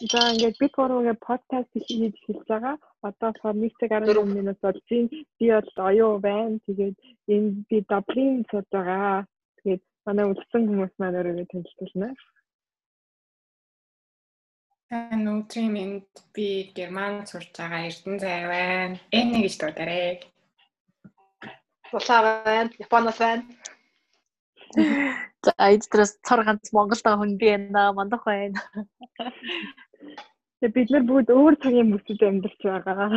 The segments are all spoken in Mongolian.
За ингээд бид гурваа подкаст хийж эхэлж байгаа. Одоо болохоор 1 цаг 10 минут болж байна. Би бол оюу байна. Тэгээд энэ би Даблин сууж байгаа. Тэгээд манай үлдсэн хүмүүс маань өөрөө танилцуулна. Тань өдрийн энд би Герман сурж байгаа Эрдэнэ зай байна. Энийг гэж дуудаарай. Улаа байна. Японоос байна. За эдгээрээс цар ганц Монголд байгаа хүн би байна. Мандах байна. Тэгээ бид нар бүгд өөр цагийн бүсэд амьдарч байгаа.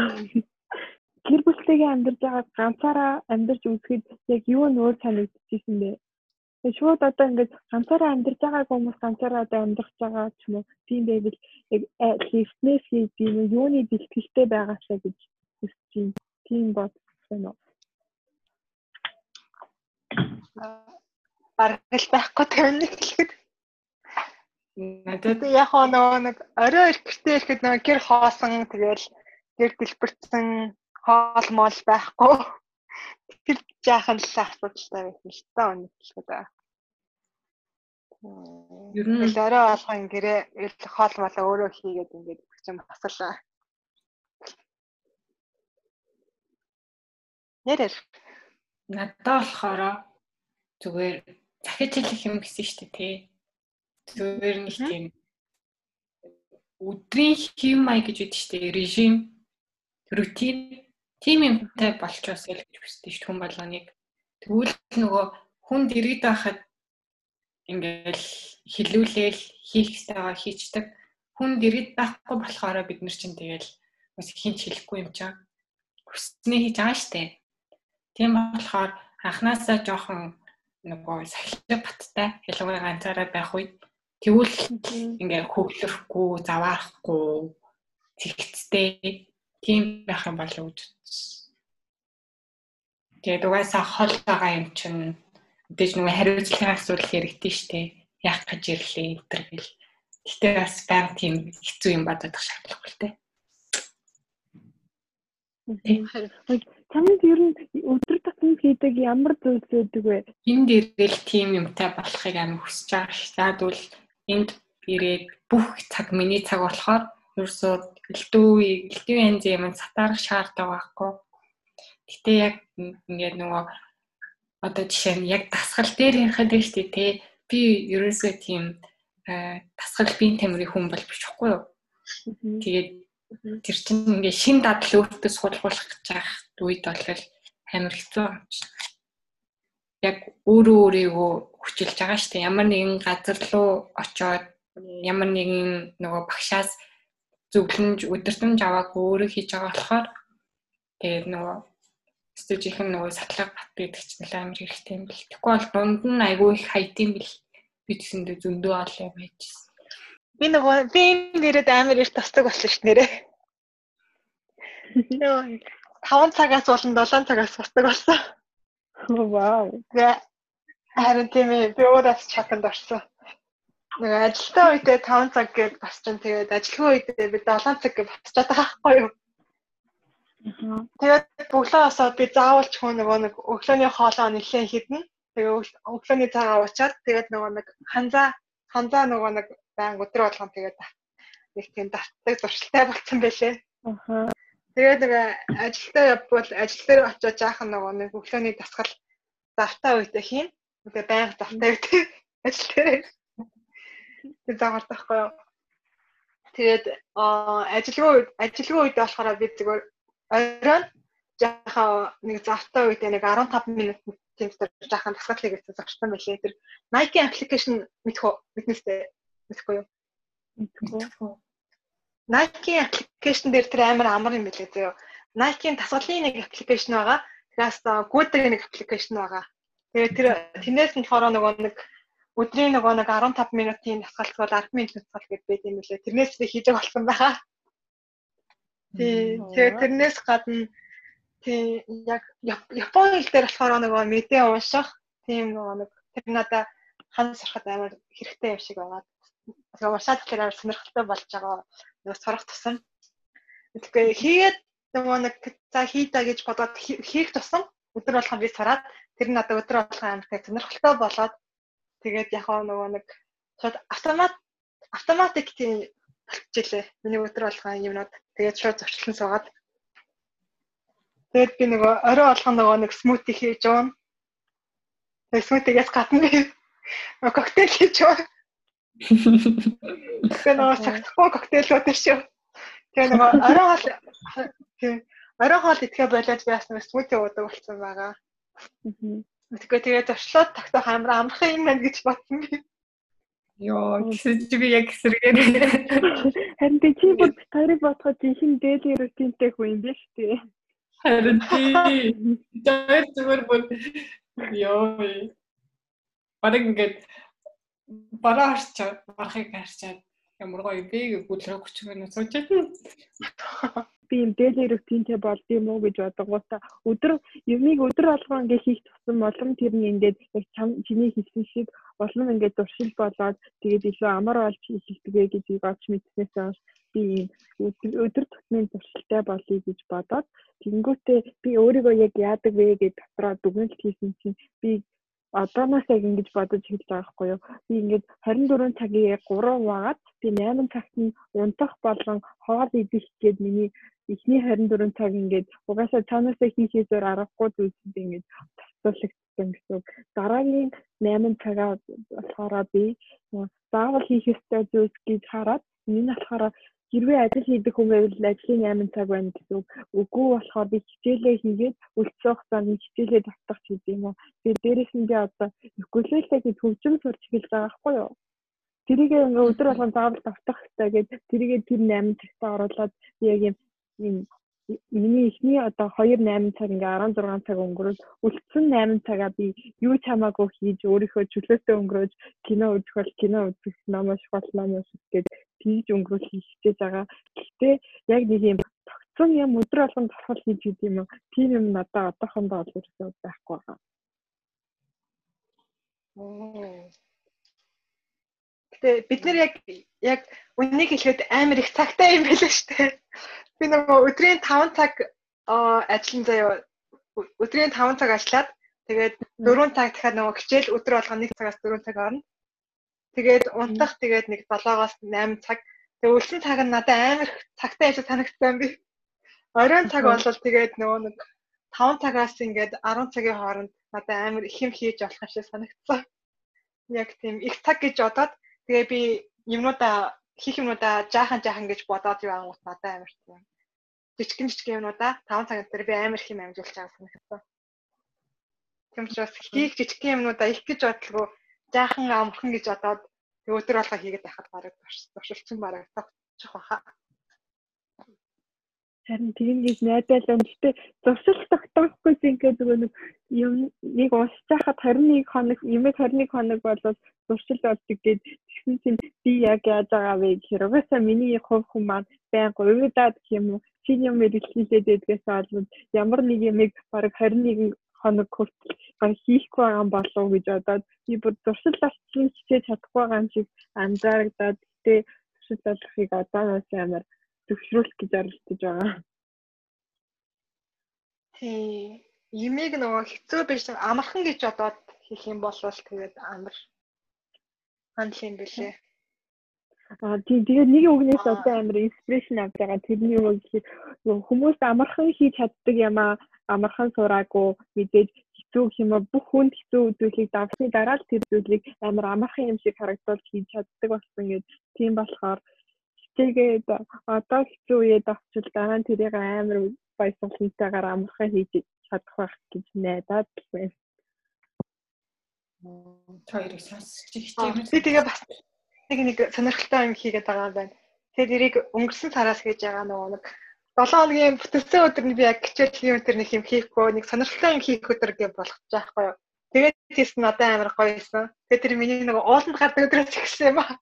Гэр бүлтэйгээ амьдарч байгаа ганцаараа амьдарч үзэхэд яг юу нь өөр санагдчихсэн бэ? Тэгээ шууд одоо ингээд ганцаараа амьдарч байгаа хүмүүс ганцаараа одоо амьдрах байгаа ч юм уу тийм байвал яг лифтнес хийх юм юуны бэлтгэлтэй байгаасаа гэж хүсэж байна. Тийм бодсон уу? бараг л байхгүй тавина гэхэд надад яг нөгөө нэг орой гэртээ ирэхэд нөгөө гэр хоосон тэгэл гэр дэлбэрсэн хоол моол байхгүй тэр жаахан л асуудалтай байсан л та өнөдлөхөд. Ер нь л орой болгон гэрээ хоол моол өөрөө хийгээд ингээд юм асуулаа. Нэрэр надад болохоор зүгээр захиж хэлэх юм гэсэн шүү дээ тий. Зүгээр нэг тийм өдрийн хэм маяг гэж үүдэж штэ режим рутин тийм юмтай болчихосоо л гэж хүсдэг шүү хүн болгоныг. Тэгвэл нөгөө хүн дэрэгд байхад ингээл хилүүлээл хийх ёстойгоо хийчдэг. Хүн дэрэгд байхгүй болохоор бид нар чинь тэгэл бас хинч хэлэхгүй юм чам. Хүснээ хийж байгаа штэ. Тийм болохоор анханасаа жоохон нөгөө сахилга баттай ялангуяа ганцаараа байх үед тэгвэл ингээ хөглөхгүй, заваарахгүй, цэгцтэй тийм байх юм болов уу гэж. Тэгээд угаасаа хол байгаа юм чинь мэдээж нөгөө хариуцлагын асуудал хэрэгтэй штэ. Яах гэж ирлээ энэ төр гэл. Гэтэ бас баян тийм хэцүү юм бодох шаардлагагүй л дээ. Чамд ер нь өдөр тутмын хийдэг ямар зүйлс байдаг вэ? Энэ дээрэл тийм юмтай болохыг амар хүсэж байгаа ш. Заадвал энд ирээд бүх цаг миний цаг болохоор ерөөсөө элдүү элдүү янз юм сатаарах шаардлагатай байхгүй. Гэтэ яг ингээд нөгөө одоо жишээ нь яг дасгал дээр ярихад байж тээ би ерөөсөө тийм дасгал биеийн тамирын хүн бол бичихгүй юу. Тэгээд тэр чинь ингээ шин дадал өөртөө суулгуулах гэж байгаа үед бол амар хэцүү юм чинь. Яг өөрөө өөрийгөө хүчилж байгаа шүү дээ. Ямар нэгэн газар руу очоод ямар нэгэн нөгөө багшаас зөвлөмж өдөртөмж аваагүй өөрөө хийж байгаа болохоор тэгээд нөгөө студийн нөгөө сатлаг бат гэдэг чинь амар хэрэгтэй юм бэл. Тэгэхгүй бол дунд нь айгүй их хайт юм бэл. Би тэсэндээ зөндөө ол юм байжсэн. Би нөгөө би энэ нэрэд амар их тасдаг болсон ш нэрээ. Йоо 5 цагаас болон 7 цагаас босдог болсон. Вау. Харин тийм ээ би өөрөөс чатанд орсон. Нэг ажилтаа үедээ 5 цаг гэж босчин тэгээд ажиллах үедээ би 7 цаг гэж босчоод байгаа байхгүй юу? Тэгээд бүглөө осоод би заавал ч хүн нөгөө нэг өглөөний хоолоо нэлээд хіднэ. Тэгээ өглөөний цагаа уучаад тэгээд нөгөө нэг ханзаа ханзаа нөгөө нэг баян өдөр болгон тэгээд нэг тийм дартдаг зуршилтай болсон байлээ. Аха. Тэгээд нэг ажилдаа явбал ажил дээр очиж жаахан нөгөө нэг өглөөний дасгал завтаа үедээ хийн. Тэгээ байнга завтаа үедээ ажил дээр. Тэгээд заагаад байхгүй юу. Тэгээд ажилгүй ажилгүй үед болохоор би зүгээр оройн жаахан нэг завтаа үедээ нэг 15 минут тийм дээр жаахан дасгал хийгээд зогссон байлээ. Тэр Nike application мэдэх үү? Мэднэстэй мэдхгүй юу? Мэдхгүй. Nike application дээр тэр амар амар юм билээ зөө. Nike-ийн дасгалын нэг application байгаа. Тэгээс Good-ийн нэг application байгаа. Тэгээд тэр тэрнээс нь болохоор нөгөө нэг өдрийн нөгөө нэг 15 минутын дасгалт бол 10 минут дасгал гэдэг байт юм билээ. Тэрнээс би хийж болсон байгаа. Тий. Тэгээд тэрнээс гадна тий яг Японы хэл дээр болохоор нөгөө мэдээ унших тийм нөгөө нэг тэр надаа хан сурахад амар хэрэгтэй юм шиг байгаа. Уншаад тэгэхээр амар сонирхолтой болж байгаа. Нөгөө сурах тусам. Тэгэхээр хийгээд нөгөө нэг за хийдаа гэж бодоод хийх тусам өдөр болгон би сураад тэр надад өдөр болгон амар тэг сонирхолтой болоод тэгээд яг нөгөө нэг шууд автомат автоматик тийм болчихлээ. Миний өдөр болгон юмнууд тэгээд шууд зочлон суугаад тэгээд би нөгөө орой болгон нөгөө нэг смути хийж уун. Тэгээд смутигээс гадна коктейл хийж уун. Тэгээд нөгөө сахихгүй коктейлүүд шүү. Тэгээд нөгөө орой хоол орой хоол идэхэ болоод би бас нөгөө смути уудаг болсон байгаа. Тэгэхээр тэгээд зочлоод тогтоох амар амархан юм байна гэж бодсон би. Йоо, чи би яг эсрэгээр. Харин би чи бүр тарих бодоход жинхэнэ дээлийн рутинтэй хүн юм биш үү? Харин тий. Тэр зүгээр бүр ёо. Бараг ингээд бараа харчаад, барахыг харчаад ямар гоё бэ гэж бүлрэг хүчгэнэ суучаад би юм daily routineтэй болд юм уу гэж бодгоосаа өдөр юмыг өдөр алгаа ингээ хийх тусам болон тэр нь ингээд яг чиний хийсэн шиг болон ингээд дуршил болоод тэгээд илүү амар болж хийхдэгэ гэж бодч мэдснээс хойш би өдөр тутмын дуршилтай болъё гэж бодоод тэгэнгүүтээ би өөрийгөө яг яадаг вэ гэж дотроо дүгнэлт хийсэн чинь би одооноос яг ингэж бодож хэлж байгаа байхгүй юу. Би ингэж 24 цагийн 3 угаад би 8 цагт нь унтах болон хоол идэх гээд миний эхний 24 цаг ингээд угаасаа цаанаасаа хийхээ зөр аргагүй зүйлсэд ингээд тасцуулагдсан гэсэн. Дараагийн 8 цагаа болохоор би заавал хийх ёстой зүйлс гэж хараад энэ нь болохоор хэрвээ ажил хийдэг хүн байвал ажлын 8 цаг байна гэсэн үг. Үгүй болохоор би хичээлээ хийгээд үлдсэн хугацаанд хичээлээ татах гэдэг юм уу. Тэгээд дээрэс нь би одоо укулеле гэж хөгжим сурч эхэлж байгаа байхгүй юу? Тэрийг ингээ өдөр болгон заавал давтах хэрэгтэй гэдэг тэрийг тэр 8 цагтаа оруулаад яг юм миний эхний одоо 2 8 цаг ингээ 16 цаг өнгөрөөд үлдсэн 8 цагаа би юу ч хамаагүй хийж өөрийнхөө чөлөөтэй өнгөрөөж кино үзэх бол кино үзэх, ном унших бол ном унших гэдэг тийж өнгөрөх хичээж байгаа. Гэхдээ яг нэг юм тогтсон юм өдөр болгон зархал хийж гэдэг юм уу? Тийм юм надад одоохондоо бол ерөөсөө байхгүй байгаа. Гэтэ бид нар яг яг үнийг хэлэхэд амар их цагтай юм байлаа шүү дээ. Би нөгөө өдрийн 5 цаг ажиллан заяа өдрийн 5 цаг ажиллаад тэгээд 4 цаг дахиад нөгөө хичээл өдөр болгоо 1 цагаас 4 цаг орно. Тэгээд унтах тэгээд нэг 7-оос 8 цаг. Тэгээд үлсэн цаг нь надад амар цагтай ажил санагдсан би. Оройн цаг бол тэгээд нөгөө нэг 5 цагаас ингээд 10 цагийн хооронд надад амар их юм хийж болох юм шиг санагдсан. Яг тийм их цаг гэж бодоод тэгээ би юмнуудаа хийх юмудаа жаахан жаахан гэж бодоод юу ангууд надад амар тийм жижигэн жижигэн юмудаа 5 цаг дээр би амар их юм амжуулж байгаа санагдсан. Тийм учраас хийх жижигэн юмудаа их гэж бодлого жаахан амархан гэж бодоод өдөр болго хийгээд байхад бараг туршилчин бараг тогтчих баха. Харин тийм найдаад байна. Гэтэ зуршил тогтоохгүй зингээ зүгээр нэг юм нэг уншиж байхад 21 хоног, юмэг 21 хоног болоод зуршил болдог гэж тэгсэн чинь би яг яаж байгаа вэ гэхээр угаасаа миний хувь хүн маань байнга уйдаад юм уу чинь юм мэдлэлээд байдгаас олвол ямар нэг юмыг бараг 21 хоног хүртэл баг хийхгүй байгаа юм болов уу гэж бодоод би бүр зуршил болчихсон хичээж чадахгүй байгаа юм шиг анзаарагдаад гэтээ зуршил болохыг одооноос амар төвшрүүлэх гэж оролдож байгаа. Тий. Имийг нөгөө хэцүү биш амархан гэж бодоод хийх юм бол тэгээд амар хандл юм бэлээ. Аа тийм тэгээд нэг үгнээс одоо амар инспирэшн авч байгаа. Тэрний үг гэхээр хүмүүс амархан хийж чаддаг юм аа амархан сураагүй мэдээж хэцүү юм аа бүх хүнд хэцүү зүйлийг давсны дараа л тэр зүйлийг амар амархан юм шиг харагдуулж хийж чаддаг болсон гэдэг. Тийм болохоор тэгээд одоо хэцүү үед авчвал дараа нь тэрийг амар баясгалантайгаар амархан хийж чадах байх гэж найдаад байна. Хоёрыг сонсч ихтэй. Би тэгээ бас нэг нэг сонирхолтой юм хийгээд байгаа юм байна. Тэгээд эрийг өнгөрсөн сараас хийж байгаа нөгөө нэг 7 хоногийн бүтэнсэн өдөр нь би яг хичээлийн өдөр нэг юм хийхгүй нэг сонирхолтой юм хийх өдөр гэж болгож байхгүй юу. Тэгээд тийс надад амар гоё байсан. Тэгээд тэр миний нөгөө ууланд гардаг өдрөөс ихсэн юм аа.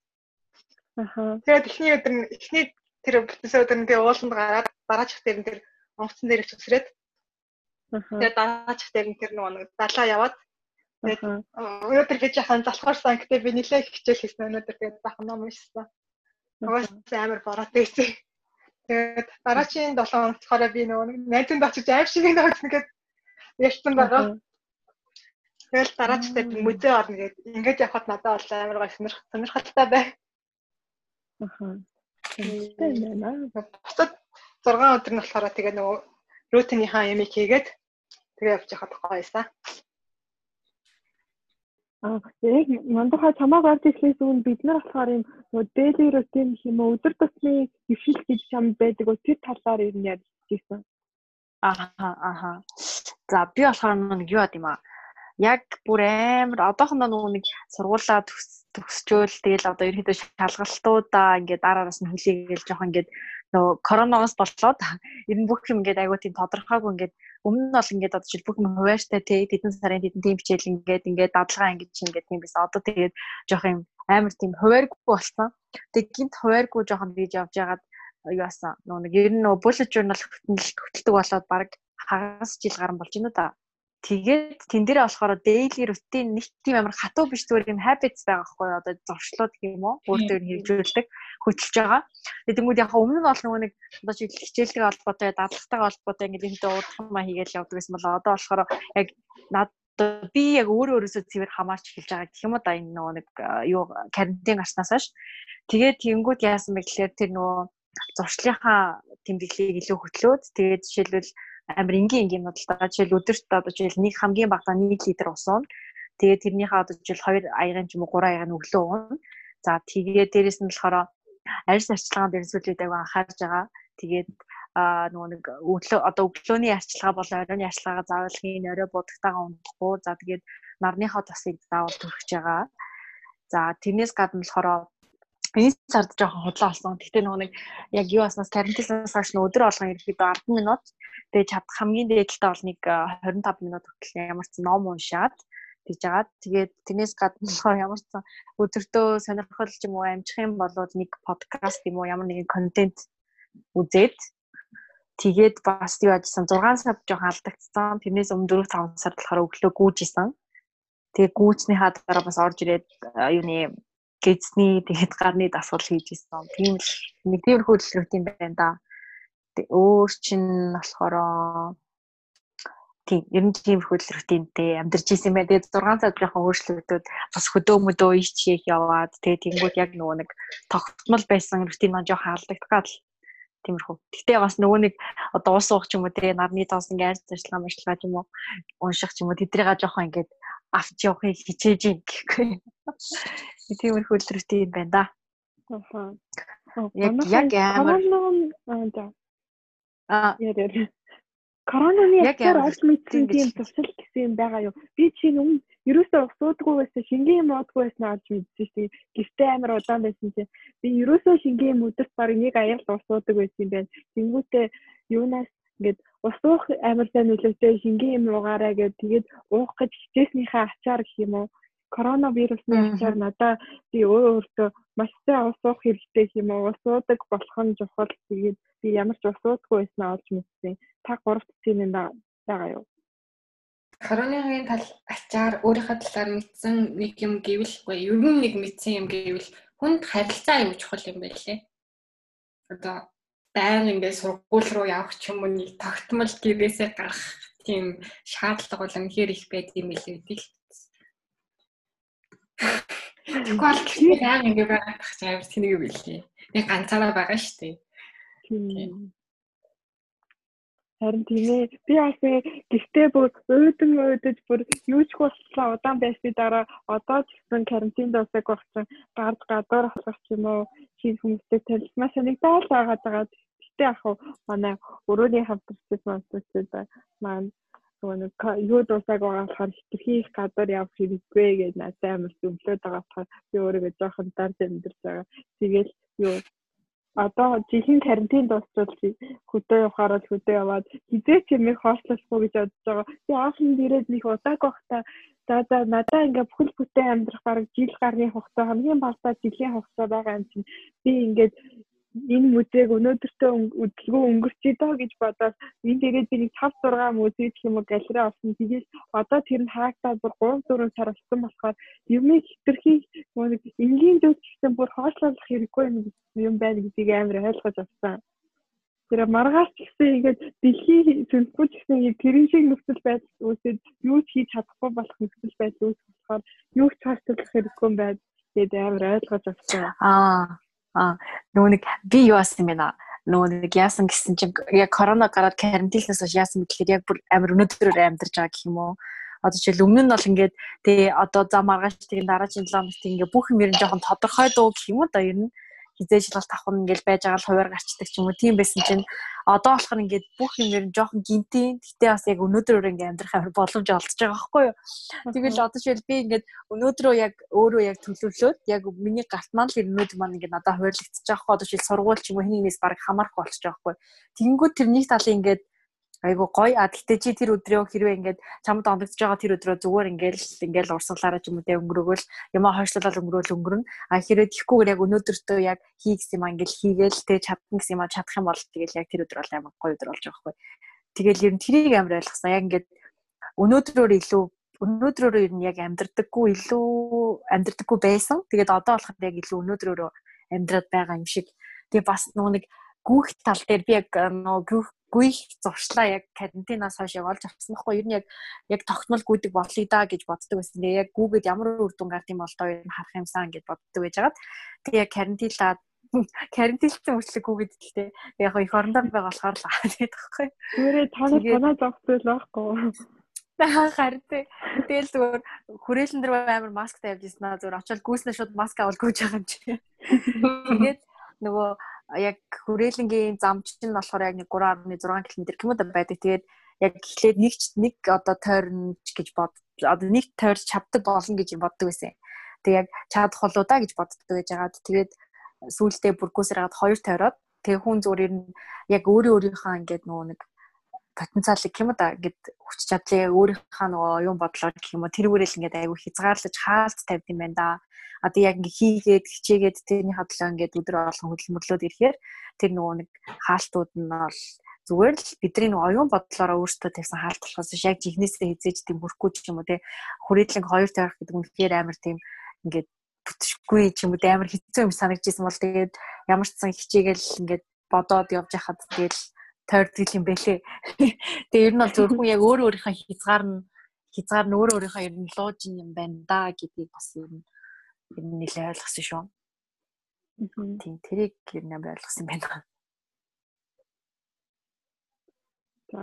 Аха. Тэгээд эхний өдөр нь эхний тэр бүтэнсэн өдөр нь би ууланд гараад дараачих дээр нь тэр онгоцон дээр их төсрээд. Тэгээд дараачих дээр нь тэр нөгөө далаа яваад тэгээд өнөөдөр би жахан залхуурсан гэдэг би нилээ хичээл хийсэн өнөөдөр тэгээд бахан ном уншсан. Угаасаа амар бороотой байсан. Тэгээд дараагийн 7 хоног болохоор би нөгөө найзанд очиж аим шиг нэг өгсөн гэд ярьсан байгаа. Тэгэл дараачихтай би музей орно гэд ингээд явхад надад бол амар гой сонирхолтой бай. Аха. Тэ байна. Бусад 6 өдөр нь болохоор тэгээ нөгөө рутинийхаа ямиг хийгээд тэгээ явж яхад гоёсан. Аа яг мандахаа чамааг орж ирэхээс өмнө бид нар болохоор юм нөгөө daily routine юм уу өдөр тутмын хөвшил гэж чам байдаг уу тэр талаар ер нь ярьж ирсэн. Аха аха. За би болохоор нэг юу юм аа. Яг бүр амар одоохондоо нөгөө нэг сургуулаа төгсчөөл тэгэл одоо ерөөдөө шалгалтуудаа ингээд дараараас нь хүлээгээл жоох ингээд нөгөө коронавигоос болоод ер нь бүх юм ингээд айгуу тийм тодорхойгүй ингээд өмнө нь бол ингээд одоо жишээл бүх юм хуваартай те тэдэн сарын тэдэн тийм хичээл ингээд ингээд дадлага ингээд ингээд тийм биш одоо тэгээд жоох юм амар тийм хувааргүй болсон. Тэг гинт хувааргүй жоох нь гэж явж ягаад юу асан нөгөө нэг ер нь нөгөө bullet journal хөтөлдөг болоод баг хагас жил гарan болж байна да. Тэгээд тэн дээрээ болохоор daily routine нэг тийм амар хатуу биш зүгээр юм habits байгаа хгүй одоо зуршлууд гэх юм уу? Өөртөө хэрэгжүүлдэг хөтөлж байгаа. Тэгээд тэнгууд яг өмнө нь бол нөгөө нэг одоо чи хичээлтэй холбоотой дадлагтайгаа холбоотой ингээд энэ уудахмаа хийгээл явдаг гэсэн бол одоо болохоор яг над би яг өөрөө өөрөөсөө цэвэр хамаарч эхэлж байгаа гэх юм уу да энэ нөгөө нэг юу карантин гарснаас хойш. Тэгээд тэнгууд яасан бэ гэхээр тэр нөгөө зуршлынхаа тэмдэглэлийг илүү хөтлөөд тэгээд жишээлбэл амар энгийн энгийн нуудалтай жишээл өдөрт одоо жишээл нэг хамгийн багадаа 1 литр ус уун. Тэгээд тэрнийхээ одоо жишээл 2 аягийн ч юм уу 3 аягийн өглөө уун. За тэгээд дээрэс нь болохоор арьс арчилгаанд ерөнхийдөө аяга анхаарж байгаа. Тэгээд а нөгөө нэг өглөө одоо өглөөний арчилгаа болон оройн арчилгаагаа заавал хийн орой будагтайгаа унтахгүй. За тэгээд нарныхаа тосыг заавал төрөх байгаа. За тэрнээс гадна болохоор энэ сард жоохон худлаа болсон. Гэхдээ нөгөө нэг яг юу аснаас карантинаас хойш өдөр болгон ерөөхдөө 10 минут тэгээ чад хамгийн дээдлээ бол нэг 25 минут хүртэл ямар ч ном уншаад тэгж жагаад тэгээд тэрнээс гадна болохоор ямар ч өдөртөө сонирхол ч юм уу амжих юм болоод нэг подкаст юм уу ямар нэгэн контент үзээд тэгээд бас юу ажилласан 6 сар жоохон алдагдсан. Тэрнээс өмнө 4 5 сар болохоор өглөө гүйжсэн. Тэгээ гүйцнийхаа дараа бас орж ирээд юуны гэзний тэгээд гарны дасгал хийж исэн. Тийм л нэг тиймэрхүү төлөвлөлт юм байна да. Өөр чинь болохоор тийм ер нь тиймэрхүү рутинтэй амьдарч исэн байна. Тэгээд 6 цаг жоохон өөрчлөгдөд бас хөдөө мөдөө ичхийх яваад тэгээд тэнгууд яг нөгөө нэг тогтмол байсан рутин маань жоохон алдагдгаад тиймэрхүү. Гэтэ бас нөгөө нэг одоо уус уух ч юм уу тэгээ нарны тоос ингээд ажиллагаа мэдлага ч юм уу унших ч юм уу тэдрийга жоохон ингээд авч явахыг хичээж юм гэхгүй. Тиймэрхүү рутин байна да. Аа. Яг яг амар аа Коронавигийн ясаар олж мэдсэн тийм тусал гэсэн юм байгаа юу? Би чинь өмнө ерөөсөө усуудгүй байсан, шингийн юм уудгүй байсан олж мэдсэн дээ. Гэртээ амар удаан байсан чинь би ерөөсөө шингийн юм өдөрт баг нэг аял усуудаг байсан юм байна. Тэнгүүтээ юунаас ингээд ус уух амар сайн нөлөөтэй шингийн юм уугаарай гэд тэгээд уух гэж хичээснийхээ ачаар гэх юм уу? Коронавирусны ачаар надаа би өөртөө маш сайн ус уух хэрэгтэй юм уу? Ус уудаг болох нь чухал. Тэгээд би ямар ч ус уудаггүй байснаа олж мэдсэн. Та гуравт тийм юм байгаа юу? Коронавигийн тал ачаар өөрийнхөө талаар мэдсэн нэг юм гэвэл ер нь нэг мэдсэн юм гэвэл хүнд харилцаа аюул чухал юм байлээ. Одоо байнга ингээд сургууль руу явах ч юм уу нэг тогтмол гэрээсээ гарах тийм шаардлага бол үнэхээр их байд юм билээ гэдэг л. Тэгвэл байнга ингээд байх ч амар тэнэг билээ. Нэг ганцаараа байгаа шүү дээ. Тийм. Харин тийм ээ. Би бас гэртээ бүр өөдөн өөдөж бүр юуч болтлоо удаан байсны дараа одоо ч гэсэн карантинд усаг чинь гард гадуур хасах юм уу? Шинэ хүмүүстэй танилцмаа санагдаад байгаа Гэтэ яг манай өрөөний хамтарчид мансууд маань нэг юу дуусаг болохоор хитрхи их гадар явах хэрэггүй гэж надад амар зөвлөд байгаа болохоор би өөрийгөө жоохон дард амьдэрч байгаа. Тэгэл юу одоо жилийн карантин дуусчвал хөдөө явахаар л хөдөө яваад хизээч юм их хоослохгүй гэж бодож байгаа. Би аахийн дээрээ нэг удааг байхдаа за за надаа ингээ бүхэл бүтэн амьдрах бараг жил гарны хугацаа хамгийн багтаа жилийн хугацаа байгаа юм чинь би ингээд энэ музейг өнөөдөртөө өдөлгөө өнгөрчий доо гэж бодоод энэ дээрээ би нэг 5 6 музей гэх юм уу галерей авсан. Тэгээд одоо тэр нь хаагдаад бүр 3 4 сар болсон болохоор юмыг хэтэрхий нэг энгийн зүйл гэсэн бүр хоошлуулах хэрэггүй юм байна гэдгийг амар ойлгож авсан. Тэр маргааш ч гэсэн ингээд дэлхийн ч гэсэн тэрэн шиг нөхцөл байдал үүсээд юу ч хийж чадахгүй болох нөхцөл байдал үүсэх болохоор юу ч хаачлуулах хэрэггүй юм байна. Тэгээд амар ойлгож авсан. Аа Аа нөгөө нэг би юу асан юм бэ наа? Нөгөө нэг яасан гэсэн чинь яг корона гараад карантинлаас хойш яасан гэхээр яг бүр амар өнөөдрөөр амьдарч байгаа гэх юм уу? Одоо жишээл өмнө нь бол ингээд тий одоо зам маргааш тийм дараагийн 7 хоногт ингээд бүх юм ер нь жоохон тодорхой дуу гэх юм уу да ер нь хизээж шалгалт авах нь ингээл байж байгаа л хуваар гарчдаг ч юм уу тийм байсан чинь одоо болохоор ингээд бүх юм ер нь жоохон гинтийн. Гэтээ бас яг өнөөдөр ингээ амьдрах амар боломж олдож байгаа байхгүй юу? Тэгэл одоо шил би ингээд өнөөдрөө яг өөрөө яг төлөвлөөд яг миний галт маань л өнөөдөр маань ингээ надад хуваарлагдчих байхгүй одоо шил сургууль ч юм уу хэний нээс баг хамаарах болчих байгаа байхгүй тэгэнгүүт тэрний талын ингээд айгу гоё. А гэтээ чи тэр өдрөө хэрвээ ингээд чамд ондогдож байгаа тэр өдрөө зүгээр ингээд ингээд урсгалаараа ч юм уу тэ өнгөрөөгөл ямаа хойшлуулаад өнгөрөөл өнгөрнө. А хэрвээ тийхгүйгээр яг өнөөдөртөө яг хий гэсэн юм ингээд хийгээл тэ чадна гэсэн юм чадах юм бол тэгэл яг тэр өдөр бол амар гоё өдөр болж байгаа хгүй тэгэл ер нь тэрийг амар ойлгосон. Яг ингээд өнөөдрөөр илүү өнөөдрөөрөө ер нь яг амьдрдаггүй илүү амьдрдаггүй байсан. Тэгээд одоо болохоор яг илүү өнөөдрөөрөө амьдраад байгаа юм шиг. Тэгээ бас нөгөө нэг гүүх тал дээр би яг нөгөө гүйх зуршлаа яг карантинаас хойш яг олж авсан байхгүй ер нь яг яг тогтмол гүйдэг болъё да гэж боддог байсан. Тэгээ яг гүүгээд ямар үр дүн гард юм бол доо нь харах юмсан гэж боддог байж хагаад тэгээ яг карантинлаад карантинлсан мөрчлөг гүүгээд гэхдээ яг их орондоо байгаа болохоор л тэгээд байхгүй. Өөрөө танаа танаа зогсвол байхгүй. Харин тэгэл зүгээр хүрээлэн дээр амар маск тавьж ирсэн аа зүгээр очил гүйснэ шууд маск авал гүйж байгаа юм чи. Тэгээд нөгөө яг хүрээлэнгийн зам чинь болохоор яг 3.6 км гэмэд байдаг. Тэгээд яг эхлээд нэг нэг одоо тойрнч гэж бод одоо нэг тойрч чаддаг болно гэж боддог байсан. Тэг яг чадах болоо да гэж боддог гэж байгаад тэгээд сүүлдээ бүргүүсээр гад хоёр тойроод тэг хүн зүгээр нь яг өөрийн өөрийнхөө ингээд нөгөө нэг потенциалыг юм да? Ингээд хүч чадлыг өөрийнхөө нөгөө юм бодлоор гэх юм уу? Тэрүүгээрэл ингээд айгүй хязгаарлаж хаалт тавьд юм байна да. Одоо яг ингээ хийгээд хичээгээд тэрний хадлаа ингээд өдөр болгон хөдөлмөрлөөд ирэхээр тэр нөгөө нэг хаалтууд нь бол зүгээр л бидний нэг оюун бодлороо өөртөө тавьсан хаалт болохоос яг жихнээсээ хизээж тийм бүрхгүй ч юм уу те хүрээдлэн хоёр тойрох гэдэг нь тэгэхээр амар тийм ингээд бүтшгүй ч юм уу амар хэцүү юм санагдчихсан бол тэгээд ямар ч сан хичээгээл ингээд бодоод явж хахад тэгэл тойрдог юм бэлээ. Тэгээ ер нь бол зөвхөн яг өөр өөрийнхөө хязгаар нь хязгаар нь өөр өөрийнхөө ер нь лууж юм байна да гэдгийг бас ер нь ер нь нэлээ ойлгосон шүү. Тийм тэрийг ер нь амар ойлгосон байна. За.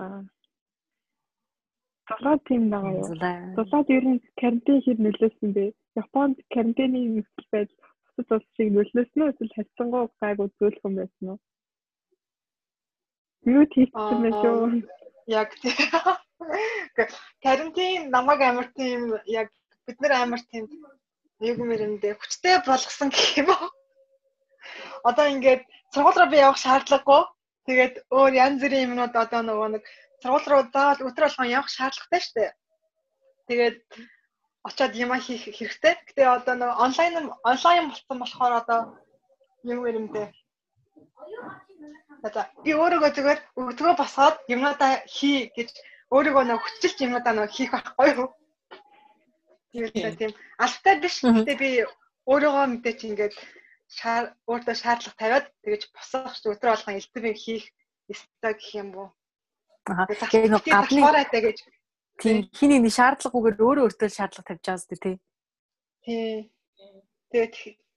Зулаад тийм байгаа юу? Зулаад ер нь карантин хэр нөлөөсөн бэ? Японд карантины нөхцөл байдал бусад улс шиг нөлөөсөн үү эсвэл харьцангуй гайгүй зөөлөх юм байсан уу? Юу хийсэн бэ шүү? Яг карантин намайг амар тийм яг бид нар амар тийм нэг мэрэндээ хүчтэй болгосон гэх юм уу. Одоо ингээд сургууль руу би явах шаардлагагүй. Тэгээд өөр янз бүрийн юмнууд одоо нөгөө нэг сургууль руу заавал өдөр болгон явах шаардлагатай шүү дээ. Тэгээд очиод юм хийх хэрэгтэй. Гэтэ одоо нөгөө онлайн онлайн болсон болохоор одоо юм нэрмдээ. За би өөрийгөө зүгээр өдгөө босоод юмнуудаа хий гэж өөрийгөө нөгөө хүчилж юмнуудаа нөгөө хийх байхгүй юу? Тэгээд тийм алтай биш. Гэтэ би өөрийгөө мэдээч ингээд өөртөө шаардлага тавиад тэгэж босох өдөр болгон элдв юм хийх ёстой гэх юм уу. Аа. Нэг гадны тэгэж тийм хин нэг шаардлагагүйгээр өөрөө өөртөө шаардлага тавьж байгаа зү тий. Тий. Тэгээд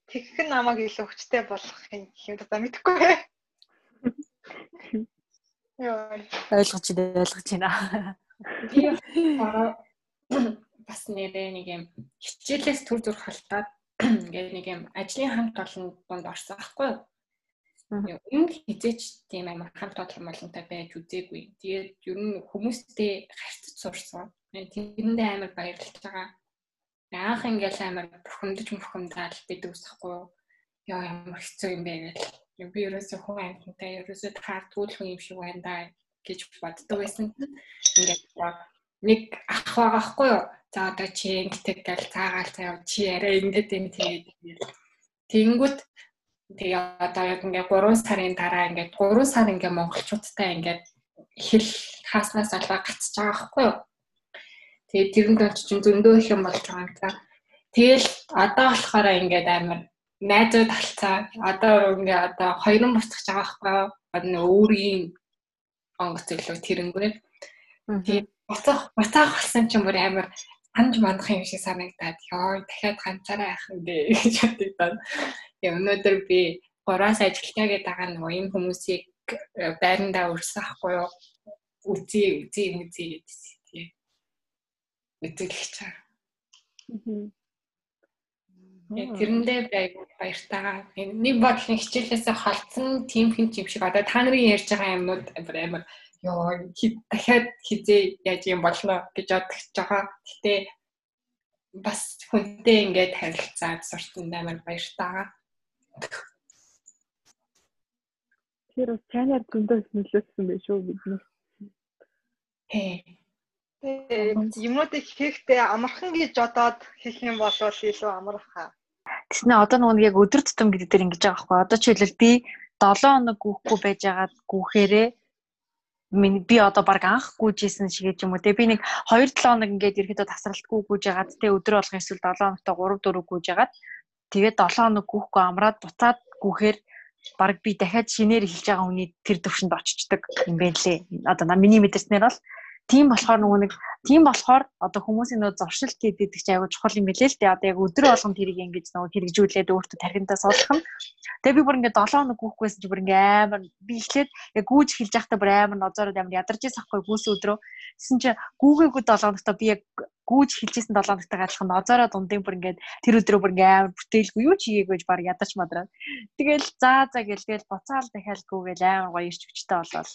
тэгэх нь намайг илүү хүчтэй болгох юм юм да мэдэхгүй. Яа. Ойлгож байна, ойлгож байна. Би бас нэрээ нэг юм хичээлээс төр зүрх халтаад ингээд нэг юм ажлын хамт олон донд орсон байхгүй юу? Өмнө хизээч тийм амар хамт олон молонтой байж үзээгүй. Тэгээд ер нь хүмүүстэй харьцаж сурсан. Тэрэндээ амар баярлж байгаа. Анх ингээл амар бухимдаж бухимдаал бид үсэхгүй юу? Яа ямар хэцүү юм бэ гэж. Би ерөөсөө хүн амьтантай ерөөсөө таардгүй хүн юм шиг байна да гэж боддог байсан. Ингээд нэг ах байгаа хгүй юу? За одоо чи ингэдэг гал цаагаал цаа чи арай ингэдэг юм тэгээд тэгэнгүүт тэгээ одоо яг ингээ 3 сарын дараа ингээ 3 сар ингээ монголчуудтай ингээ хэл хааснаас алгаа гацж байгаа байхгүй юу. Тэгээд тэрэнд бол чинь зөндөө их юм болж байгаа юм та. Тэгэл одоо болохоор ингээд амар найзууд талцаа одоо ингээ одоо хоёрын буцах байгаа байхгүй өөрийн онгоц илүү тэрэнгүй. Тэгээд буцах буцаах болсон ч юм уу амар ханж мандах юм шиг санагдаад ёо дахиад ганцаараа яах юм бэ гэж боддог. Тэгээ өнөөдөр би гураас ажилтаа гэдэг байгаа нөгөө энэ хүмүүсийг э, байрандаа өрсөн ахгүй юу? Үзий, үзий, үзий гэдсэн тийм. Үзүүлэх чаа. Тэрэндээ баяртайгаа нэг бодлын хичээлээсээ холцсон тим хэн юм шиг одоо та нарын ярьж байгаа юмнууд амар ёо дахиад хизээ яаж юм болно гэж бодож байгаа. Гэтэ бас хүнтэй ингээд харилцаад суртанд амар баяртайгаа. Тэр чанар зөндөөс нөлөөсөн байх шүү биднээс. Ээ. Юмнуудыг хийхдээ амархан гэж бодоод хийх юм бол илүү амархан. Тэснэ одоо нөгөө яг өдөр тутам гэдэг дээр ингэж байгаа байхгүй. Одоо жишээлбэл би 7 хоног гүйхгүй байж байгаад гүйхээрээ минь би одоо баг анх гүйжсэн шигээ ч юм уу те би нэг 2 7 хоног ингээд ерөөдөө тасралтгүй гүйж ягаад те өдөр болгон эсвэл 7 хоногтой 3 4 гүйж ягаад тэгээд 7 хоног гүйхгүй амраад буцаад гүйхээр баг би дахиад шинээр эхэлж байгаа хүний тэр төвшөнд очичдаг юм байна лээ. Одоо миний мэдэрснээр бол тийм болохоор нөгөө нэг тийм болохоор одоо хүмүүсийн нөгөө зуршилт гэдэг чинь аягүй чухал юм билээ л дээ. Одоо яг өдөр болгон тэрийг ингэж нөгөө хэрэгжүүлээд өөртөө тархинтаа суулгах нь. Тэгээ би бүр ингээд 7 хоног гүйхгүйсэн чи бүр ингээд амар би эхлээд яг гүйж эхэлж байхдаа бүр амар нозоороод амар ядарч ирсэн ахгүй гүйсэн өдрөө. Тэсэн чи гүүгээгүй 7 хоногтой би яг гүйж эхэлжсэн 7 хоногтой адилхан нозоороо дундын бүр ингээд тэр өдрөө бүр ингээд амар бүтээлгүй юу ч хийгээгүй баг ядарч мадраад. Тэгэл заа заа гэлгээл буцаал дахиад гүүгээл амар гоё ирч хүчтэй болоод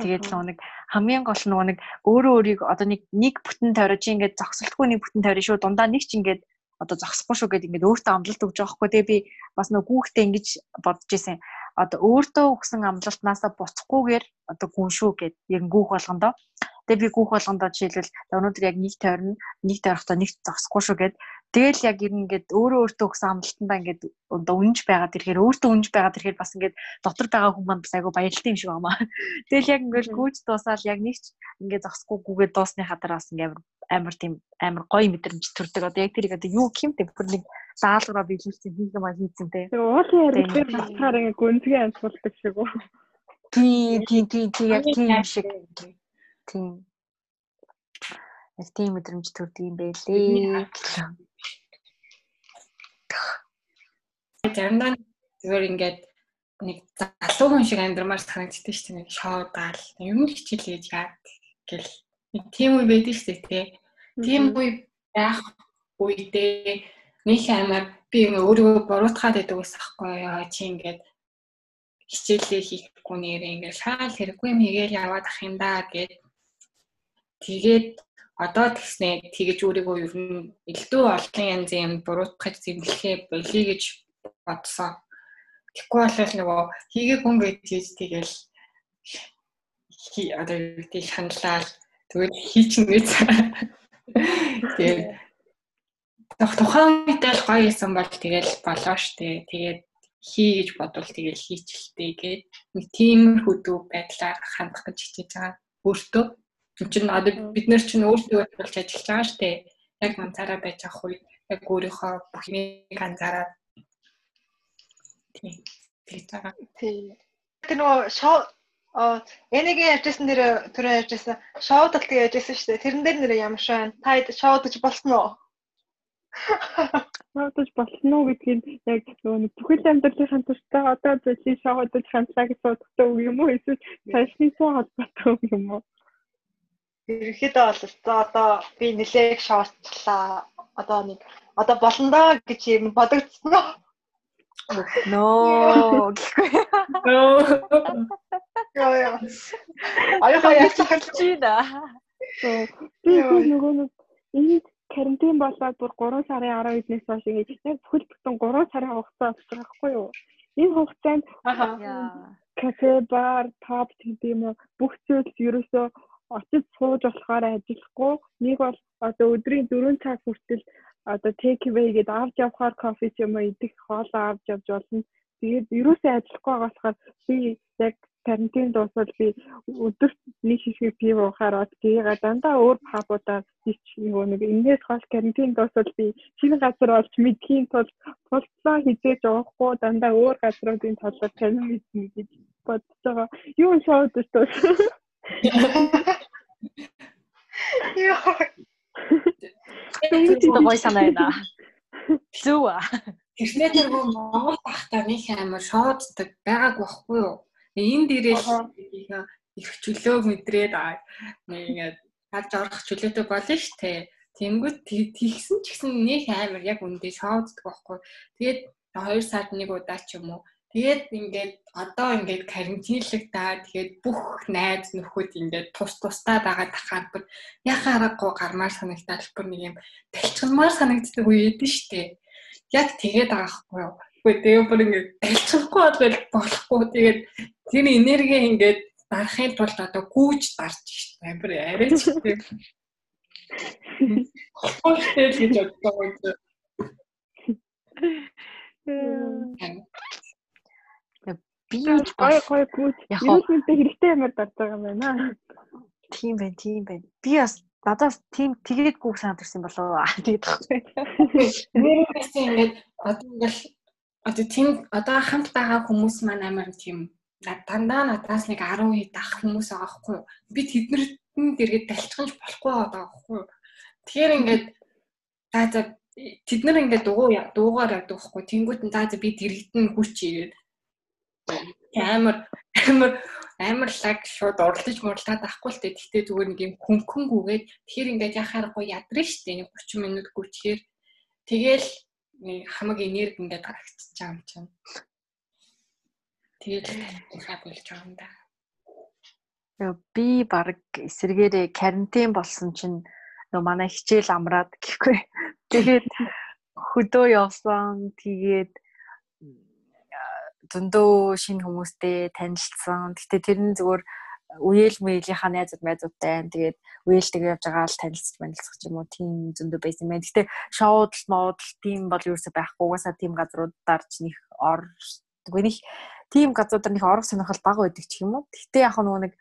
Тэгээд л нэг хамгийн гол нөгөө нэг өөрөө өөрийг одоо нэг нэг бүтэн тавиаж ингээд зогсолтгүй нэг бүтэн тавиаж шүү. Дундаа нэг ч ингээд одоо зогсохгүй шүү гэдээ ингээд өөртөө амлалт өгж байгаа хгүй тэгээ би бас нөгөө гүүхтэй ингэж бодож исэн одоо өөртөө өгсөн амлалтнаасаа буцахгүйгээр одоо гүн шүү гэд. Яг гүүх болгондоо тэгээ би гүүх болгондоо жишээлбэл өнөөдөр яг нэг тойрно нэг тойрохдоо нэг зогсохгүй шүү гэд Тэгэл яг ер нь ингээд өөрөө өөртөө өгсөн амлалтандаа ингээд үнж байгаад ирэхээр өөртөө үнж байгаад ирэхээр бас ингээд дотор байгаа хүмүүс маань бас айгүй баярлалтай юм шиг байна. Тэгэл яг ингээд гүйж дуусаад яг нэг ч ингээд зогсохгүй гүгээд дуусны хатар бас ингээд амар тийм амар гоё мэдрэмж төрдөг. Одоо яг тэрийг одоо юу бүр нэг даалгавраа биелүүлсэн хийх юм аа хийцэн те. Тэгээ уулын ярилцгаар батгаар ингээд гүнзгий амсгалдаг шиг үү. Тийм тийм тийм яг тийм шиг. Тийм. Яг тийм мэдрэмж төрдөг юм байлээ. Заримдаа зүгээр ингээд нэг залуу хүн шиг амьдрмаар санагддаг шүү дээ. Нэг шоудаал. Юм хичээлээж яад гэл нэг тийм үе байдаг шүү дээ тий. Тийм үе байх үедээ нэг амар би өөрөө буруутгаад байдаг ус ахгүй яа чи ингээд хичээлээ хийхгүй нэрээ ингээд шаал хэрэггүй юм хийгээл яваад ах юм да гэд тэгээд одоо тэгснэ тэгэж өөрийгөө ер нь элдв олон янзын юм буруутгаж зэмлэхээ болиё гэж бодсон. Тэгэхгүй бол нөгөө хийгээ хүн гэж тэгэл хий одоо юу шаналал тэгвэл хийчихнэ гэж. Тэгээд тухайн үедээ л гоё юм бол тэгэл болоо штэ. Тэгээд хий гэж бодвол тэгэл хийчихэлтэй гээд нэг тиймэрхүү дүү байдлаар хандах гэж хичээж байгаа. Өөртөө чинь одоо бид нар чинь өөртөө болж ажиллаж байгаа штэ. Яг ганцаараа байж авах үед яг өөрийнхөө бүх юмыг ганцаараа Тийм. Тэгж байгаа. Тийм. Тэр нөгөө шоу а энэгийн ярьжсэн нэр түрүү ярьжсэн шоудал тэг ярьжсэн шүү дээ. Тэрэн дээр нэр ямар шоу та шоудаж болсон уу? Шоудаж болсон уу гэдгийг яг нөгөө бүхэл амьдралынхаа туршдаа одоо зөвлөлийн шоудаж хандлаа гэж боддог юм уу? Эсвэл цаашны суу холбоотой юм уу? Ерөнхийдөө бол одоо би нэлээх шоучлаа. Одоо нэг одоо болно доо гэж юм бодогдсон уу? Ноо гэхгүй. Яа яа. Аяха яаж хэлж байна. Би нөгөө нэг энэ карантин болоод бүр 3 сарын 12-ээс хойш ингэж яг бүхэл бүтэн 3 сарын хугацаа байгаа байхгүй юу? Энэ хугацаанд кафе, бар, паб тийм бүх зүйл ерөөсөө очиж сууж болохоор ажиллахгүй. Нэг бол одоо өдрийн 4 цаг хүртэл одоо take away гэдэг авч явахаар кофе ч юм уу идэх хоолоо авч явж болно. Тэгээд ерөөсөө ажиллахгүй байгаа болохоор би яг карантин дуусвал би өдөрт нэг шишгэ пив уухаар од гээга дандаа өөр пабуудаар хийч нөгөө нэг энэс хол карантин дуусвал би шинэ газар олж мэдхийн тулд тулцлаа хизээж уухгүй дандаа өөр газруудын талаар танин мэднэ гэж бодож байгаа. Юу шоуд өстөө. Яа. Тэгвэл гоё санаа байна. Зүг. тэрнээ тэргүй Монгол тахтаа нэг амар шооддаг байгааг байхгүй юу? Энд ирээл их чөлөө мэдрээд нэг ингээд гадж орох чөлөөтэй болно штэ. Тэнгүүд тэгсэн ч гэсэн нэг амар яг үндэ шооддаг байхгүй. Тэгээд 2 сард нэг удаа ч юм уу Тэгээд ингээд одоо ингээд карантинлагдаа тэгээд бүх найз нөхөд ингээд тус тустай байгаа тахаар бүр яхаа аргагүй гармаар санагдаад бүр нэг юм талчгамаар санагддаг үе эдэн штэ. Яг тэгээд байгаа хгүй юу. Үгүй тэгээ бүр ингээд талчгахгүй бол болохгүй тэгээд тэр энерги ингээд дарахын тулд одоо гүүж дарж штэ. Амар арай ч тийм. Хөөстэй гэж боддог юм. Би гой гой гүйж юу нэгтэй хэрэгтэй юмар дадж байгаа юм байна. Тийм байна, тийм байна. Би бас надаас тийм тэгээд гүг санаад ирсэн болоо тэгээд тахгүй. Нэрээс ингээд одоо ингээл одоо тийм одоо хамт байгаа хүмүүс маань амар тийм дандаа надаас нэг 10 хэд ах хүмүүс байгаа хгүй юу. Би тэднэрт дэргээд далчханж болохгүй байгаа хгүй юу. Тэгэхээр ингээд за за тэд нар ингээд дуугуу дуугаар яддаг хгүй. Тэнгүүт нь за за би дэрэгдэн хүч игээд амар амар амар лаг шууд уралдаж мурлаад авахгүй л тээ. Тэгтээ зүгээр нэг юм хөнгөнгүүгээд тэгэхээр ингээд яхаарахгүй ядрын штэ нэг 30 минут гүчээр тэгэл нэг хамаг энерги ингээд гарагчиж байгаа юм чинь. Тэгээд хаа болж байгаа юм да. Би баг эсэргээрээ карантин болсон чинь нөө манай хичээл амраад гэхгүй. Тэгээд хөдөө явсан. Тэгээд зөндөө шинэ хүмүүстэй танилцсан. Гэтэ тэр нь зүгээр үеэл мэйлийнхаа найзууд найзуудтай. Тэгээд үеэлтэйг явж байгаа л танилцж манилцах ч юм уу тийм зөндөө байсан байна. Гэтэ шоуд мод тийм бол ч байхгүй. Угаасаа тийм газруудаар ч них ор них тийм газруудаар них орох сонирхол бага байдаг ч юм уу. Гэтэ яг нөгөө нэг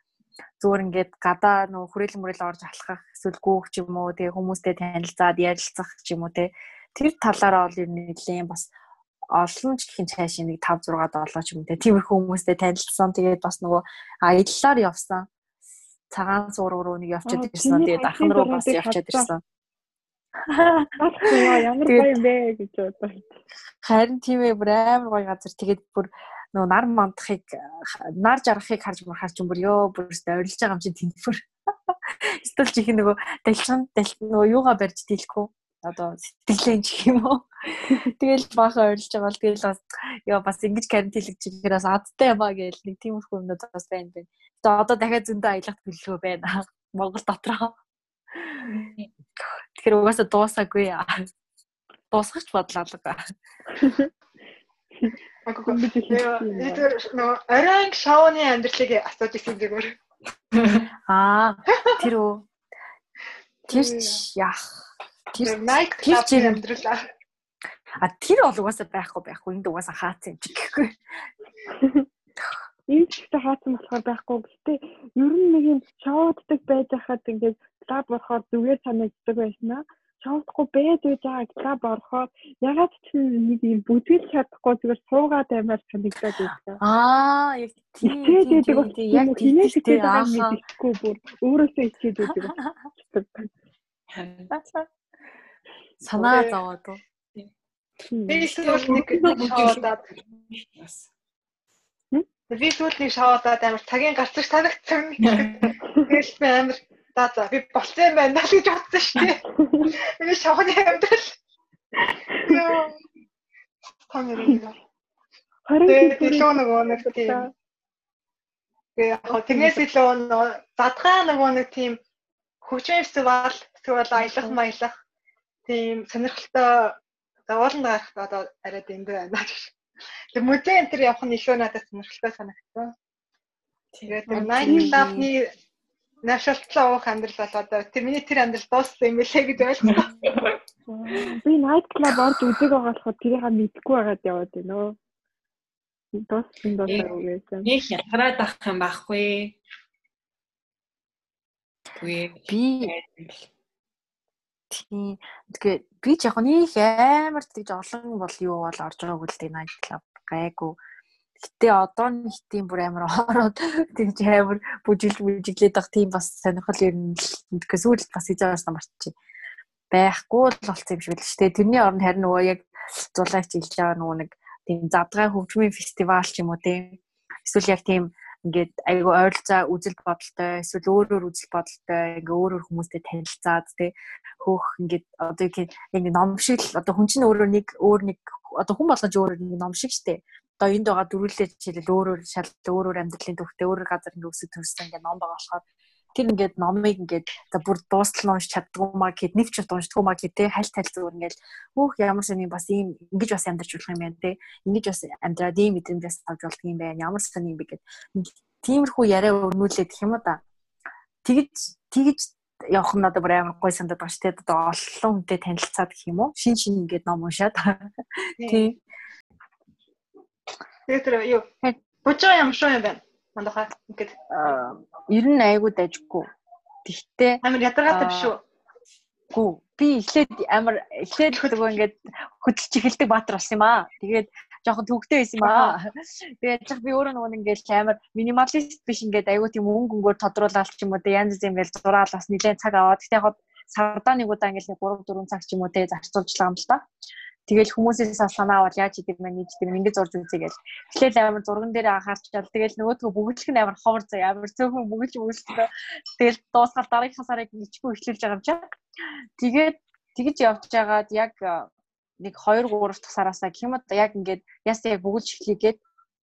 зүгээр ингээд гадаа нөгөө хүрээлэн мөрөл орж алхах эсвэл гүүх ч юм уу тэгээ хүмүүстэй танилцаад ярилцах ч юм уу те тэр талаараа бол ер нь нэлээд бас олон ч гэх юм цааш нэг 5 6 7 ч юм те тиймэрхүү хүмүүстэй танилцсан. Тэгээд бас нөгөө аяллаар явсан. Цагаан суур руу нэг явчихад ирсэн. Тэгээд ахын руу бас явчихад ирсэн. Ямар гоё юм бэ гэж бодлоо. Харин тийм ээ бүр амар гоё газар. Тэгээд бүр нөгөө нар мандахыг нар жаргахыг харж мархаар ч юм бүр ёо бүр ойрлож байгаа юм чинь тэнцвэр. Эсвэл чих нөгөө далчин дал нөгөө юугаа барьж дийлэхгүй одоо сэтгэлэн ч юм уу. Тэгэл баахан ойрлж байгаа бол тэгэл бас яа бас ингэж карантинлэгч ихээр бас адтай юм аа гээл нэг тиймэрхүү юмнууд бас байна байна. Тэгээ одоо дахиад зөндөө аялах төлөвлөгөө байна. Монгол дотроо. Тэгэхээр угаасаа дуусаагүй яа. Дуусгах ч бодлоо л га. Агуу нөө оройн шоуны амьдралыг асууж ирсэн зүгээр. Аа тэр үү. Тэр ч яах Тэр найк клуб амьдралаа. А тэр бол угаасаа байхгүй байхгүй энд угаасаа хаацсан юм чи гэхгүй. Энд ч ихтэй хаацсан болохоор байхгүй. Гэтэ ер нь нэг юм шоуддаг байж хахад ингээд клуб орохоор зүгээр санагддаг байснаа шоудахгүй байж байж байгаа клуб орохоор ягаад ч нэг юм бүтгэл чадахгүй зүгээр суугаад аймаар санагдаад байсан. Аа яг тийм тийм яг тийм мэдхгүй бүр өөрөөсөө ичээд байдаг санаа зовоод уу. Би сүүл нэг шоудаад Би сүүл нэг шоудаад амар цагийн гарцж танагдсан. Тэгэл би амар за за би болцсон юм байна гэж бодсон шүү дээ. Би шоуны амьдрал. Тамир юм. Тэгээд илүү нөгөө нэг тийм Тэгээ яг тэрнээс илүү задгаа нөгөө нэг тийм хөгжим фестивал эсвэл аялах маялах тийм сонирхолтой зовоолн гарах одоо арай дэндүү байна гэж. Тэгээ музей энэ төр явах нь илүү надад сонирхолтой санагдсан. Тэгээд Night Club-ны наашилтлаа уух амьдрал бол одоо тэр миний тэр амьдрал дууссан юм билээ гэж ойлгосон. Би Night Club орж үзег байгаа болохоор тэрийг мэдгүй байгаад яваад байна өө. Дууссан дуусаагүй байсан. Нэг ялгараад авах юм байхгүй. Би Тийм. Тэгээ би ч яг нэг амар тэгж олон бол юу бол орж байгаагүй л тийм night club гайгүй. Гэтэ одоо нэг тийм бүр амар ороод тэгж амар бүжиглж бүжиглээд байх тийм бас сонирхол ер нь тэгэхээр сүүлд бас хийж байгаас марч чи байхгүй л болсон юм шиг л шүү дээ. Тэрний оронд харин нөгөө яг зулаагч илж байгаа нөгөө нэг тийм задгай хөгжмийн фестивал ч юм уу тийм эсвэл яг тийм ингээд айгу ойролцоо үзэл бодолтой эсвэл өөрөөр үзэл бодолтой ингээ өөрөөр хүмүүстэй танилцаад тий хөөх ингээд одоо яг ном шиг л одоо хүн чинь өөрөө нэг өөр нэг одоо хүн болгож өөрөөр нэг ном шиг штэ. Одоо энд байгаа дөрвөлээ жишээлбэл өөрөөр шал өөрөөр амьдралын төвхтэй өөрөөр газар ингээ өсөж төрсөн ингээ ном байгаа болохоор тэр ингээд номыг ингээд за бүр дуустал нь уншиж чаддгүй маа гэд нэг ч уншдаггүй маа гэдэг хальт хальт зүгээр ингээд хөөх ямар сони бас ийм ингэж бас амьдарч болох юм байна те ингэж бас амьдраад ийм мэдрэмжээс авч болох юм байна ямар сони юм бэ? гэд. Тиймэрхүү яриа өрнүүлээд гэх юм уу да тэгж тэгж явах нь одоо бүр амар гой сандаад байгаа шүү дээ одоо олон хүнтэй танилцаад гэх юм уу? Шин шин ингээд ном уншаад. Тий. Тэгээд тэр юу? Бужаа юм шүү юм байна мандахаа ингээд ер нь айгуу дайжгүй. Тэгтээ амар ядаргаатай биш үү? Гүү би эхлээд амар эхлээд нөгөө ингээд хөдөлж эхэлдэг баатар болсон юм аа. Тэгээд жоохон төвгтэй байсан юм аа. Тэгээд яг би өөрөө нөгөө ингээд амар минималист биш ингээд айгуу тийм өнгө өнгөөр тодруулаад ч юм уу янз янз ингээд зураал бас нэлээд цаг аваад. Тэгтээ яг сардаа нэг удаа ингээд 3 4 цаг ч юм уу те зарцуулжлаа юм л та. Тэгэл хүмүүсээс санаа аваад яаж идэг мэн ийж идэг ингэж зурж үзье гэл. Эхлээл амар зурган дээр анхаарчаал тэгэл нөгөөдгөө бүгдлэх нь амар ховор заяа амар цөөхөн бүгдж өгсөндөө тэгэл дуусгаар дараагийнхаа сарыг ичгүй эхлүүлж байгаа юм чаа. Тэгээд тэгж явж байгаад яг нэг 2 3 дахь сараасаа гэх юм уу яг ингээд яс яг бүгэлж эхлэгээд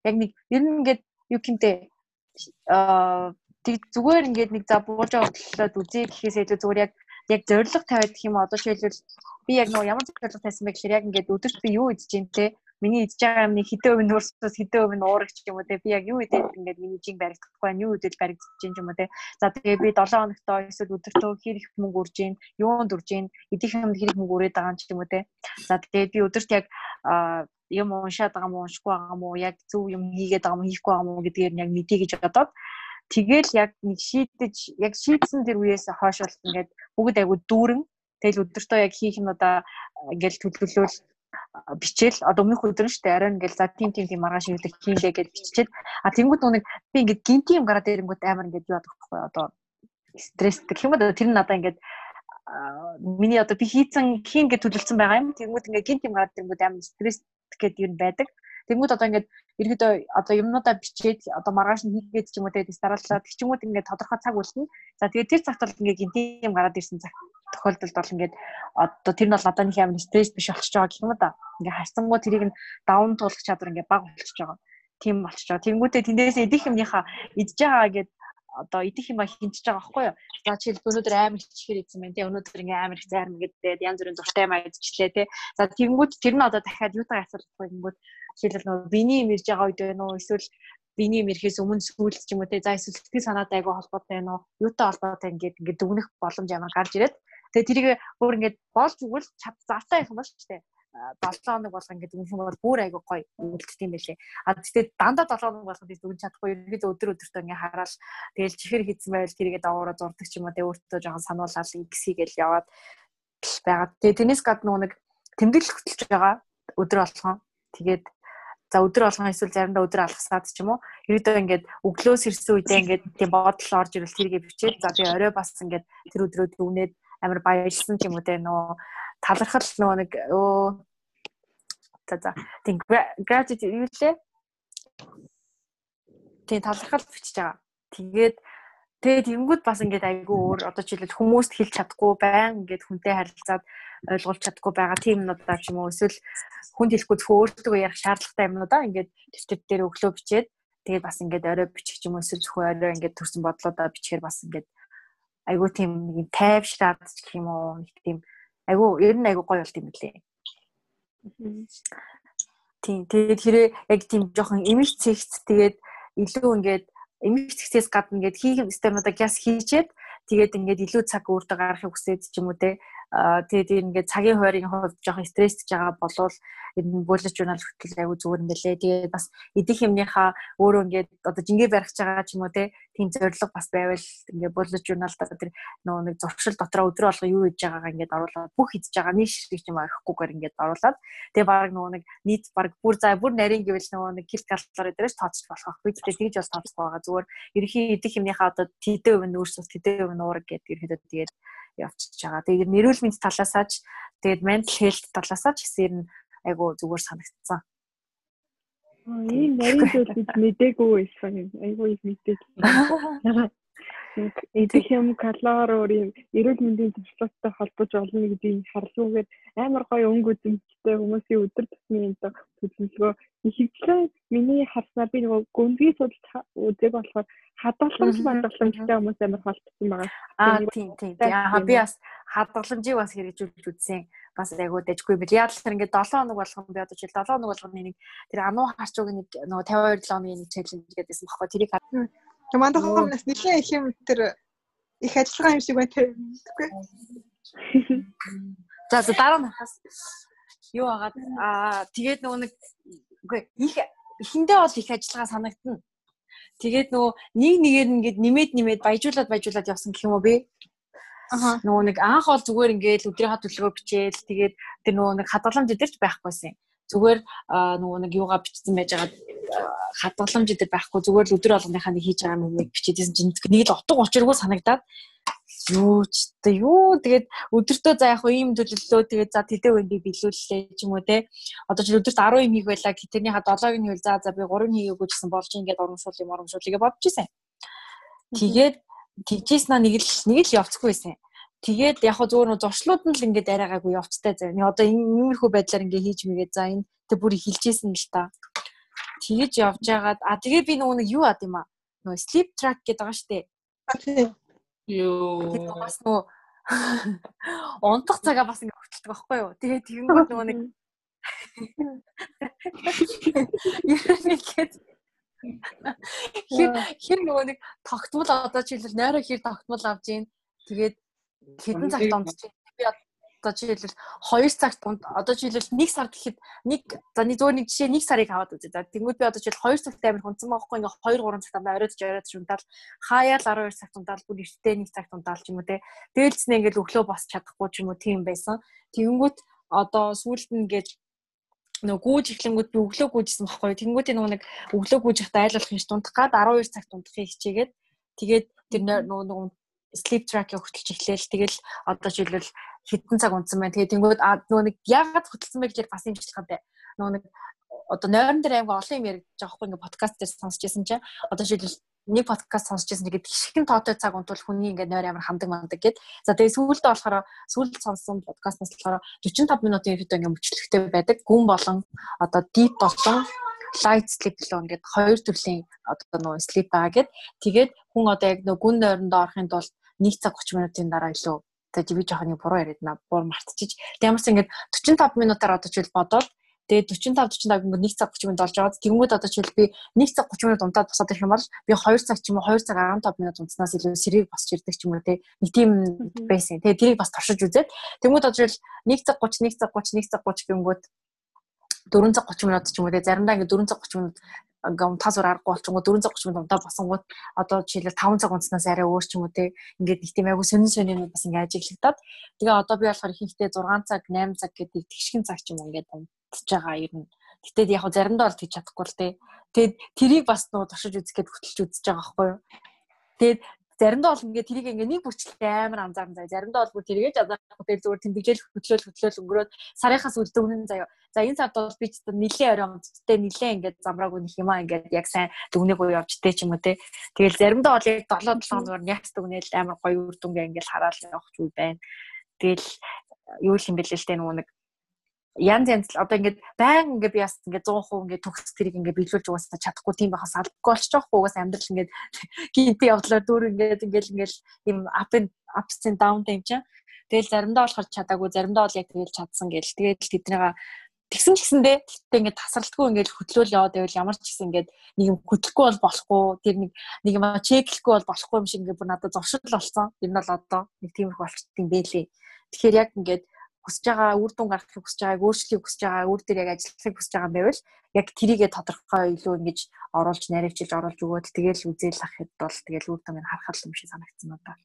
яг нэг ер нь ингээд юу гэмтэй аа тэг зүгээр ингээд нэг за бууж байгаа хөтлөлөд үзье гэхээс илүү зүгээр яг яг зориг тавиад гэх юм одоо жишээлбэл би яг нөгөө ямар зориг тавьсан бэ гэхээр яг ингээд өдөрт би юу идэж юм те? Миний идэж байгаа юмны хэдэн өв нь нуурсаас хэдэн өв нь уурах юм уу те? Би яг юу идээд ингээд миний жин баригдахгүй байна? Юу идэл баригдаж юм уу те? За тэгээ би 7 хоногтоо эсвэл өдөртөө хэр их мөнгө үрж гин юунд үрж гин идэх юм хэр их мөнгө үрээд байгаа юм уу те? За тэгээ би өдөрт яг юм уншаад байгаа юм уу уншихгүй байгаа юм уу яг зөв юм хийгээд байгаа юм уу хийхгүй байгаа юм уу гэдгээр нь яг мэдээ гэж бодоод Тэгэл яг нэг шийдэж яг шийдсэн тэр үеэс хойш бол ингээд бүгд айгу дүүрэн. Тэгэл өдөртөө яг хийх юм удаа ингээд төлөвлөл бичээл. Одоо өмнөх өдөр нь штэ арай ингээл за тим тим тим маргааш шивлэг хийлээ гэж биччихээд а тэнгууд нүг би ингээд гинти юм гараад ирэнгүүт амар ингээд юу бодох вэ одоо стресстэй юм. Да тэр нь надаа ингээд миний одоо би хийцэн хийн гэж төлөвлөсөн байгаа юм. Тэнгууд ингээд гинти юм гараад ирэнгүүт амар стресс гэдэг юм байдаг Тэнгүүд одоо ингээд ерөөдөө одоо юмнуудаа бичээд одоо маргааш нь хийгээд ч юм уу тэгээд дарааллаа тэг ч юм уу ингээд тодорхой цаг үлдэнэ. За тэгээд тэр цагт бол ингээд юм гараад ирсэн цаг тохиолдолд бол ингээд одоо тэр нь бол нэг амар стресс биш болчихж байгаа гэх юм да. Ингээд харцсангуу тэрийг нь даван туулах чадвар ингээд бага болчихж байгаа. Тийм болчихж байгаа. Тэнгүүтээ тэндээс идэх юмныхаа идж байгаа гэд одоо идэх юм а хинчиж байгаа байхгүй юу. За жишээл өнөөдөр амар хичгээр идсэн байна тий. Өнөөдөр ингээм амар их зарим гэдэг янз бүрийн дуртай юм а идчихлээ тий. За тэгэнгүүт тэр нь одоо дахиад юутай асуулахгүй гингүүт жишээлбэл нөгөө биений юм ирж байгаа үед байна уу эсвэл биений юм ирэхээс өмнө сүүлд ч юм уу те за эсвэл сэтгэл санаатай айгаа холбоотой байна уу юутай холбоотой ингээд ингээд дүгнэх боломж ямар гарч ирээд тэгээ тэрийг бүр ингээд болж өгвөл чад завтай юм ба шүү дээ 7 хоног болго ингээд дүгнэх юм бол бүр айгаа гоё үлддэг юм байлээ. А тэгтээ дандаа 7 хоног болгоход дүгнэж чадахгүй ерөөдөө өдөр өдөртөө ингээ хараал тэгэл чихэр хийцэн байвал тэрийгээ даваараа зурдаг ч юм уу тэгээ өөртөө жоохон сануулаад x хийгээл яваад байгаа. Тэгээ тэрнээс гадна нэг тэмдэглэл хөтлөж байгаа өдөр болгон. Тэгээд за өдөр болгон эсвэл заримдаа өдөр алгасаад ч юм уу? Ерөөдөө ингээд өглөөс ирсэн үедээ ингээд тийм бодол орж ирэл тэргээ бичээд за би орой бас ингээд тэр өдрөө дүгнээд амар баярлсан ч юм уу те нөө талархал нөө нэг өө за за. Тийм gratitude юу лээ тийм талархал бичиж байгаа. Тэгээд Тэгээд тэнгууд бас ингээд айгүй өөр одоо жишээлбэл хүмүүст хэлж чадахгүй байн ингээд хүнтэй харилцаад ойлгуулж чадахгүй байгаа тийм юмнуудаа ч юм уу. Эсвэл хүнд хэлэхгүй зөвхөн өөртөө ярих шаардлагатай юмнуудаа ингээд дэвтэр дээр өглөө бичээд тэгээд бас ингээд орой бичих юм эсвэл зөвхөн орой ингээд төрсэн бодлоодаа бичгээр бас ингээд айгүй тийм нэг тайвшраад гэх юм уу нэг тийм айгүй ер нь айгүй гоё болт юм лээ. Тийм тэгээд хэрэг яг тийм жоохон имиж цэгц тэгээд илүү ингээд цэгцээс гадна ингээд хийх системуудаа яс хийчээд тэгээд ингээд илүү цаг өөртөө гаргахыг хүсээд ч юм уу те тэгээд ингээд цагийн хуваарийн хувьд жоохон стрессж байгаа болвол энэ bullet journal хүртэл аягүй зүгээр юм бэлээ. Тэгээд бас идэх юмныхаа өөрөө ингээд одоо жингээ барих байгаа ч юм уу те тийм зорилго бас байвал ингээд journal дээр тэр нөгөө нэг зуршил дотроо өдрө болго юу хийж байгаагаа ингээд оруулаад бүх идж байгаа нэг шиг юм арихгүйгээр ингээд оруулаад тэгээд баг нөгөө нэг нийт баг бүр за бүр нарийн гэвэл нөгөө нэг кил калори дээрээс тооцож болох байхгүй. Тэгээд тэгж бас тооцох байгаа. Зүгээр ерхий идэх юмныхаа одоо тэдэн өв нь өөрсөс тэдэн өв нь уураг гэдэг ерхэдөө тэгээд явчихж байгаа. Тэгээд нэрүүл мэнд талаасаач тэгээд mental health талаасаач гэсэн айгу зүгээр санагдсан. Аа, ийм нарийн зүйл бид мэдээгүй байсан. Айгүй их мэдээ. Идэх юм калороор юм эрүүл мэндийн туршлагатай холбож олно гэдгийг харлуугаар амар гоё өнгө үзэмжтэй хүмүүсийн өдөр тутмын энэ төлөвлөгөө ихэвчлэн миний харснаар би нөгөө гүнзгий судалж үзэг болохоор хадгаламж хадгаламжтай хүмүүс амар холбогдсон байгаа. Аа тийм тийм. Аа би бас хадгаламжийг бас хэрэгжүүлж үзсэн. Бас айгуу дэжгүй бил. Л тэр ингээд 7 хоног болгон би одоо жил 7 хоног болгоны нэг тэр ануу харчууг нэг нөгөө 52 7 хоногийн нэг чиглэл гэдээсэн баггүй. Тэрийг Тэг мандах хүмүүс нэлийн их юм тэр их ажиллагаа юм шиг байна тэр. За за дараа нь хас юу агаад аа тэгээд нөгөө нэг үгүй их эхэндээ бол их ажиллагаа санагдана. Тэгээд нөгөө нэг нэгээр ингээд нэмээд нэмээд баяжуулаад баяжуулаад явсан гэх юм уу би. Аа. Нөгөө нэг анх бол зүгээр ингээд өдрийнхаа төлөвлөгөө бичээл тэгээд тэр нөгөө нэг хадгаламж өдөрч байхгүйсэн зүгээр нөгөө нэг юугаа бичсэн байж байгаа хадгаламж дээр байхгүй зүгээр л өдөр болгоныхаа нэг хийж байгаа юм бичээдсэн чинь нэг л утга учиргүй санагдаад юу ч та юу? Тэгээд өдөртөө за яг ийм төлөвлөлөө тэгээд за тэдээ үндийг биелүүллээ ч юм уу те. Одоо ч өдөрт 10 юм хийх байлаа тэрнийхээ 7-ыг нь хэл за за би 3 хийгээгүй гэсэн болж ингээд урамшуул юм урамшуулъя бодож исэн. Тэгээд тэгжээснаа нэг л нэг л явцгүй байсан. Тэгээд яг хөө зүгээр нөө зуршлууд нь л ингээд арайгаагүй явцтай зав. Нэг одоо иймэрхүү байдлаар ингээд хийж мэгээ. За энэ тэг бүр хилжсэн л та. Тэгэж явж байгаад а тэгээ би нөгөө нэг юу ад юм а. Нөгөө sleep track гэдэг байгаа штэ. Юу. Тэгээд бас нөгөө унтах цагаа бас ингээд хөтэлдэг байхгүй юу. Тэгээд тэгэнгүүт нөгөө нэг Яагаад хэр хэр нөгөө нэг тогтмол одоо жишээлбэл нойроо хэр тогтмол авж ийн тэгээд хэдэн цагт унтж би одоо жишээлбэл 2 цагт одоо жишээлбэл 1 сар гэхэд нэг за нэг зөөр нэг жишээ 1 сарыг аваад үзье. За тэгмүүд би одоо жишээл 2 цагт амир хунцсан байхгүй ингээ 2 3 цагт амир оройд оройд шунтаал хаяал 12 цагт унтаал бүр эртээ 1 цагт унтаал ч юм уу те. Тэгэлцснээ ингээл өглөө босч чадахгүй ч юм уу тийм байсан. Тэгэнгүүт одоо сүүлд нь ингээд нөгөө гүүж эхлэнгүүд би өглөө гүүжсэн байхгүй. Тэнгүүдийн нөгөө нэг өглөө гүүж ихтэй айлуулах юм ш тунтах гад 12 цагт унтахыг хичээгээд тэгээд тэр нөгөө нөгөө sleep track-ийг хөтөлж эхлээл тэгэл одоо жишээлбэл хэдэн цаг унтсан байна. Тэгээд тэнгууд нөгөө нэг яагаад хөтөлсөн бэ гэж бас юм юм. Нөгөө нэг одоо нойрон дээр аймаг олон юм яригдж байгаа хгүй ингээ подкаст дээр сонсч байсан чинь одоо жишээлбэл нэг подкаст сонсч байсан тэгээд хишгэн тоотой цаг унтвал хүний ингээ нойр амар хамдаг мандаг гэд. За тэгээд сүүлдээ болохоор сүүлд сонссон подкастнаас болохоор 45 минутын ерөөдөө ингээ мөчлөгтэй байдаг. Гүн болон одоо deep болон light sleep лөө ингээд хоёр төрлийн одоо нөгөө sleep байгаа гэд. Тэгээд хүн одоо яг нөгөө гүн нойронд орохын тулд 1 цаг 30 минутын дараа илүү би жоохон нэг буруу яриад наа буур мартчих. Тэгээ ямарч ингээд 45 минутаар одоо жишээл бодоод тэгээ 45 45 ингээд 1 цаг 30 минут болж байгаа. Тэгмүүд одоо жишээл би 1 цаг 30 минут унтаад босоод ирэх юм бол би 2 цаг ч юм уу 2 цаг 15 минут унтснаас илүү сэргийг босч ирдэг ч юм уу те. Нэг тийм байсан. Тэгээ тэрийг бас туршиж үзээд тэгмүүд одоо жишээл 1 цаг 30 1 цаг 30 1 цаг 30 гингүүд 4 цаг 30 минут ч юм уу те. Заримдаа ингээд 4 цаг 30 минут ингээм тас уур аргагүй болчихгоо 430 минут унтаа босонгууд одоо жишээлбэл 5 цаг унтснаас арай өөр ч юм уу те ингээд нэг тийм айгу сонин сонин бас ингээд ажиглагдаад тэгээ одоо би болохоор ихэнхдээ 6 цаг 8 цаг гэдэг тэгшгэн цаг ч юм уу ингээд унтж байгаа ер нь Гэтэл яг заримдаа бол тийч чадахгүй л те. Тэгээд тэрийг бас нуу туршиж үзэх гээд хөтөлж үзэж байгаа байхгүй юу. Тэгээд заримдаа бол ингээд тэрийг ингээд нэг бүрчлээ амар анзаарна заяа. Заримдаа бол бүр тэрийгэж анзаарахгүй зүгээр тэмдэглэл хөтлөөл хөтлөөл өнгөрөөд сарынхаас үлдээ үнэн заяа. За энэ сард бол би ч нилээ орой амттай нилээ ингээд замраагүй нөх юм аа ингээд яг сайн дүгнээг уу явжтэй ч юм уу те. Тэгэл заримдаа бол яг 7 7 хоногор нягс дүгнээл амар гоё үр дүнгээ ингээд хараал явах үе байна. Тэгэл юу юм бэлээ л те нөгөө нэг янз янз л одоо ингээд баян ингээд би бас ингээд 100% ингээд төгс тэрийг ингээд биелүүлж угаасаа чадахгүй тийм байхаас албагүй болчих жоохгүй угаасаа амьдрал ингээд гинти явдлаар дүүр ингээд ингээд ингээд юм up and ups and down юм чинь. Тэгэл заримдаа болохоор чадаагүй заримдаа бол яг тэгэл чадсан гэл. Тэгэл тэднийга тэгсэн гэсэндээ тэгтээ ингээд тасралтгүй ингээд хөтлөөл яваад байвал ямар ч гэсэн ингээд нэг юм хөтлөхгүй бол болохгүй. Тэр нэг нэг юм чеклэхгүй бол болохгүй юм шиг ингээд бүр надад зуршил болсон. Энэ бол одоо нэг тиймэрхүү болчихдیں۔ бэлээ. Тэгэхээр яг ингээд хүсэж байгаа үр дүн гаргахыг хүсэж байгааг өөрчлөхийг хүсэж байгаа үр дээр яг ажиллахыг хүсэж байгаа юм байвал яг тэрийгэ тодорхой илүү ингэж оруулж наривчилж оруулж өгөөд тэгэл үзэл ахад бол тэгэл үр дүнг харахад юм шиг санагдсан надаа.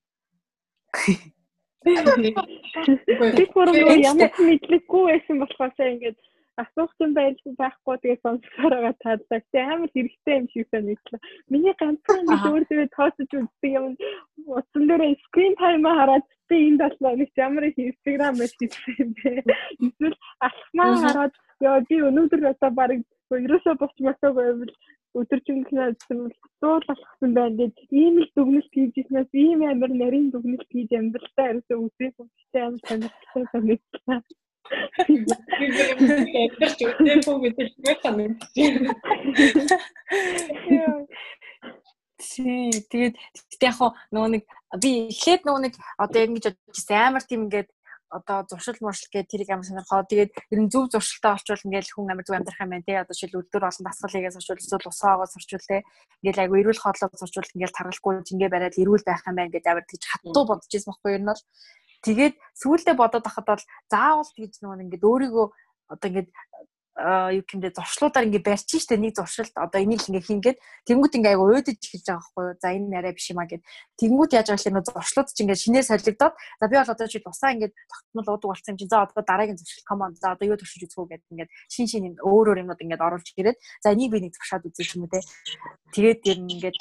Би бүр ямар ч мэдлэггүй байсан болохоор сая ингэж асуух юм байлгүй байхгүй тэгээ сонсохоор байгаа таалаг. Тэ амар хэрэгтэй юм шиг санагдлаа. Миний ганцхан нэг өөрөө тооцож үздэг юм утсан дээр скрин тайм хараад би энд боллоо нэг ямар инстаграм байж ирсэн юм бэ. Эсвэл алхмаа хараад Яа би өнөөдөр одоо баг ерөөсөө босч мартаг байвал өдөржингөө дуул алхсан байна гэж ийм л дүгнэлт хийж ирснээс ийм амар нарийн дүгнэлт хийж амьдралдаа ерөөсөө үсэх хүмүүстэй амар сонирхолтой санагдлаа. Эдгэрч үсэхгүй гэдэг нь санагдчих. Тий, тэгээд тэгтээ яг нөгөө нэг би эхлээд нөгөө нэг одоо ингэж бодчихсан амар тийм ингээд одоо зуршил муршил гэдэг тэрийг амар сонирхоо. Тэгээд ер нь зөв зуршилтай олчвол ингээл хүн амар зөв амьдрах юм байна тий. Одоо жишээл өдөр олон дасгалыгээс орчвол эсвэл усаагаа сурчвал тий. Ингээл айгу эрүүл хооллоо сурчвал ингээл таргалгүй жингээ бариад эрүүл байх юм байна гэж амар тийж хатуу бодож ирсэн байхгүй ер нь бол тэгээд сүүлдээ бодоод ахад бол заавал тэгж нөгөө ингээд өөрийгөө одоо ингээд юу гэмдэ зуршлуудаар ингээ барьчих штэ нэг зуршилд одоо энийг ингээ хийнгээд тэнгуут ингээ айгу өөдөж эхэлж байгаа байхгүй юу? За энэ нарай биш юма гэд. Тэнгуут яаж байгаа юм зуршлууд ч ингээ шинээр солигдоод за би бол одоо чи тусаа ингээ тогтмол уудаг болсон юм чи за одоо дараагийн зуршил команд за одоо юу төршиж үзэх үү гэд ингээ шин шин юм өөр өөр юмнууд ингээ оруулж ирээд за энийг би нэг зуршаад үзэх юм үү те. Тэгээд ер нь ингээ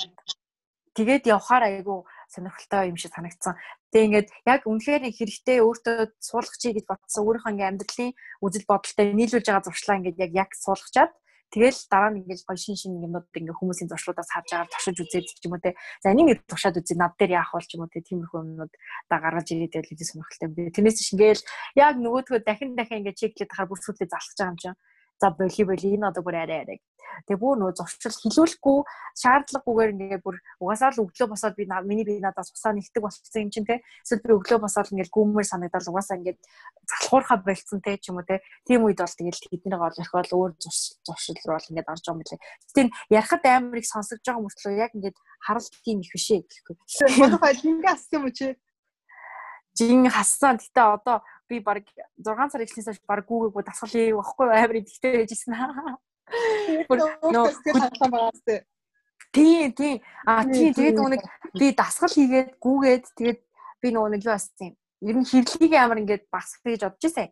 тэгээд явхаар айгу сонирхолтой юм шиг санагдсан. Тэгээ ингээд яг үнэхээр хэрэгтэй өөртөө суулгах чи гэж бодсон өөрийнхөө ингээд амьдралын үзэл бодолтой нийлүүлж байгаа зуршлаа ингээд яг яг суулгачаад Тэгэл дараа нь ингээд гоё шин шин юмнууд ингээд хүмүүсийн зуршлуудаас харж байгаа туршиж үзээд ч юм уу те. За энийг туршаад үзье над дээр яах бол ч юм уу те. Тиймэрхүү юмнууд да гаргаж ирээд байл гэж сонирхолтой юм би. Тэрнээс чинь ингээд яг нөгөөдгөө дахин дахин ингээд чеклээд хахаар бүр сүлдээ залхаж байгаа юм чинь за боли энэ одоо бүр арай арай. Тэгээ бүр нөө зурчил хилүүлэхгүй шаардлагагүйгээр ингээд бүр угаасаа л өглөө босоод би миний би надаас усаа нэгдэг болчихсон юм чинь те. Эсвэл би өглөө босоод ингээд гүмээр санагдал угаасаа ингээд залхуурхаа болцсон те ч юм уу те. Тийм үед бол тэгэл эднийг ол орхиол өөр зуршил руу бол ингээд орж байгаа юм лээ. Тийм ярахад амар их сонсогдож байгаа мөртлөө яг ингээд харалт тийм их бишээ гэхгүй. Манайхаа ингээ ассан юм чи жин хассан. Гэтэ одоо би баг 6 сар эхлснээс хойш баг гүүгээгүй дасгал хийв байхгүй амар ихтэй байжсэн. Нөө Тийм тийм. А тийм тэгээд нэг би дасгал хийгээд гүүгээд тэгээд би нөгөө нэг юу ассан юм. Ер нь хэвлэлийг амар ингээд басах гэж бодож ирсэн.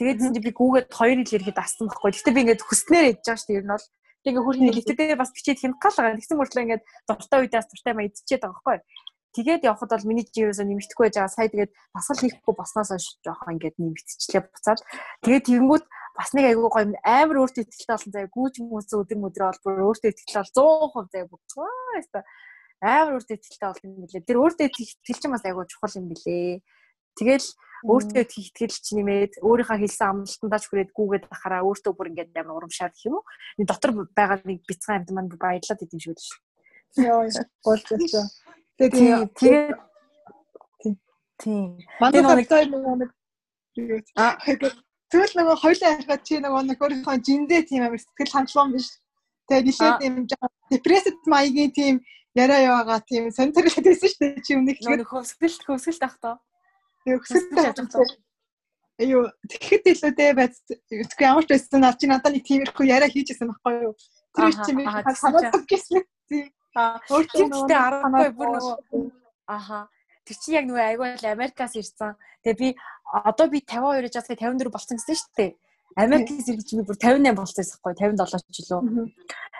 Тэгээд би гүүгээд хоёр хил ирэхэд ассан байхгүй. Гэтэ би ингээд хүснээр ядж байгаа шүү дээ. Ер нь бол тэгээ хөрхний хитүүдээ бас бичээд хянах гал байгаа. Тэгсэн мөртлөө ингээд дуртай үедээ дуртай маа идчихээд байгаа байхгүй. Тэгээд явхад бол миний жирөөсөө нэмэгдэхгүй байж байгаа. Сая тэгээд басгал хийхгүй баснаас хойш жоохон ингээд нэмэгдчихлээ буцаад. Тэгээд тэгэнгүүт бас нэг айгүй гоё амар өөртөө ихтэй болсон заяа гүүж хүмүүс өдөр мөдрөө бол бүр өөртөө ихтэй бол 100% заяа бүгд амар өөртөө ихтэй болсон юм билээ. Тэр өөртөө ихтэй чинь бас айгүй чухал юм билээ. Тэгэл өөртөө итгэл чинь нэмээд өөрийнхөө хэлсэн амлалтандаа ч хүрээд гүүгээд ахаараа өөртөө бүр ингээд амар урамшаад гэх юм уу. Дотор байгаа нэг бяцхан амт маань баярлаад идэв шүү дээ. Йоо, болж байна. Тэгээд тэгээд тийм. Манай нэг нэг аа Тэгэл нөгөө хоёлаа ярихад чи нөгөө нэг өөрийнхөө жиндээ тийм амар сэтгэл хангалуун биш. Тэгээд нишээд юм жаа депрессэд маягийн тийм яриа яваага тийм сонирхолтой байсан шүү дээ чи өмнөх нөгөө хөвсгөл хөвсгөл тахтаа. Тэгээ хөвсгөл тахтаа. Айюу тэгэхэд илүү дээ байц үгүй ямар ч байсан наа чи надад нэг тиймэрхүү яриа хийжсэн байхгүй юу. Тэр чи би санаад гэсэн. Тийм. Өөртөө аргагүй бүр нөгөө аха Тэр чинь яг нөгөө айгүй Америкаас ирсэн. Тэгээ би одоо би 52 жаас 54 болсон гэсэн шүү дээ. Америкээс ирж би бүр 58 болчихсон байхгүй 57 ч илүү.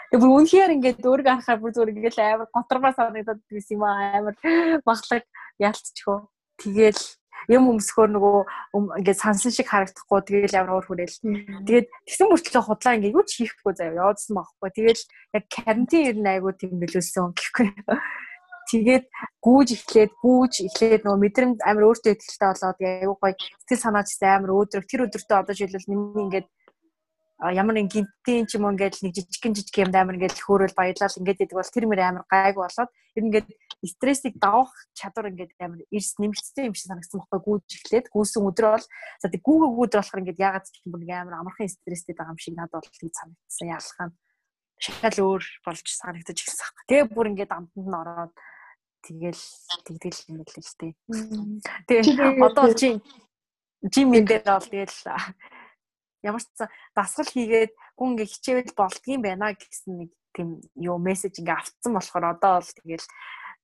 Тэгээ бүр үнэхээр ингээд өөрийгөө харахаар бүр зүгээр ингээд амар готрмаа санагдаад байсан юм аа амар махлаг яалтчихөө. Тэгээл юм өмсгөр нөгөө ингээд сансан шиг харагдахгүй тэгээл амар уур хүрээл. Тэгээд тэгсэн мөртлөө худлаа ингээд юу ч хийхгүй заяа яваадсан байхгүй. Тэгээл яг карантин ер нь айгүй тийм нөлөөсөн гэхгүй. Тэгээд гүүж эхлээд гүүж эхлээд нөгөө мэдрэмж амар өөртөө ихтэй болоод аюу гой сэтгэл санаач амар өөдрөг тэр өдөртөө одоо жишээлбэл миний ингээд ямар нэг гинтийн ч юм уу ингээд нэг жижигэн жижиг юмд амар ингээд хөөрөл баялал ингээд идэг бол тэр мөр амар гайг болоод ер ингээд стрессийг давах чадвар ингээд амар эрс нэмэгдсэн юм шиг санагдсан байхгүй гүүж эхлээд гүүсэн өдөр бол за тэг гүүгөө өдөр болохоор ингээд ягаад ч юм бүр амар амархан стресстэй байгаа юм шиг надад бол тийг санагдсан яалахаа шал өөр болж санагдаж эхэлсэн байхгүй. Тэгээ бүр ингээд амтанд нь ороод Тэгэл тэгдэл юм байл л тээ. Тэгээ одоо чи жим энэ дээр бол тэгэл ямар ч дасгал хийгээд хүн ингээ хичээвэл болдгийм байна гэсэн нэг тийм юу мессеж ингээ автсан болохоор одоо бол тэгэл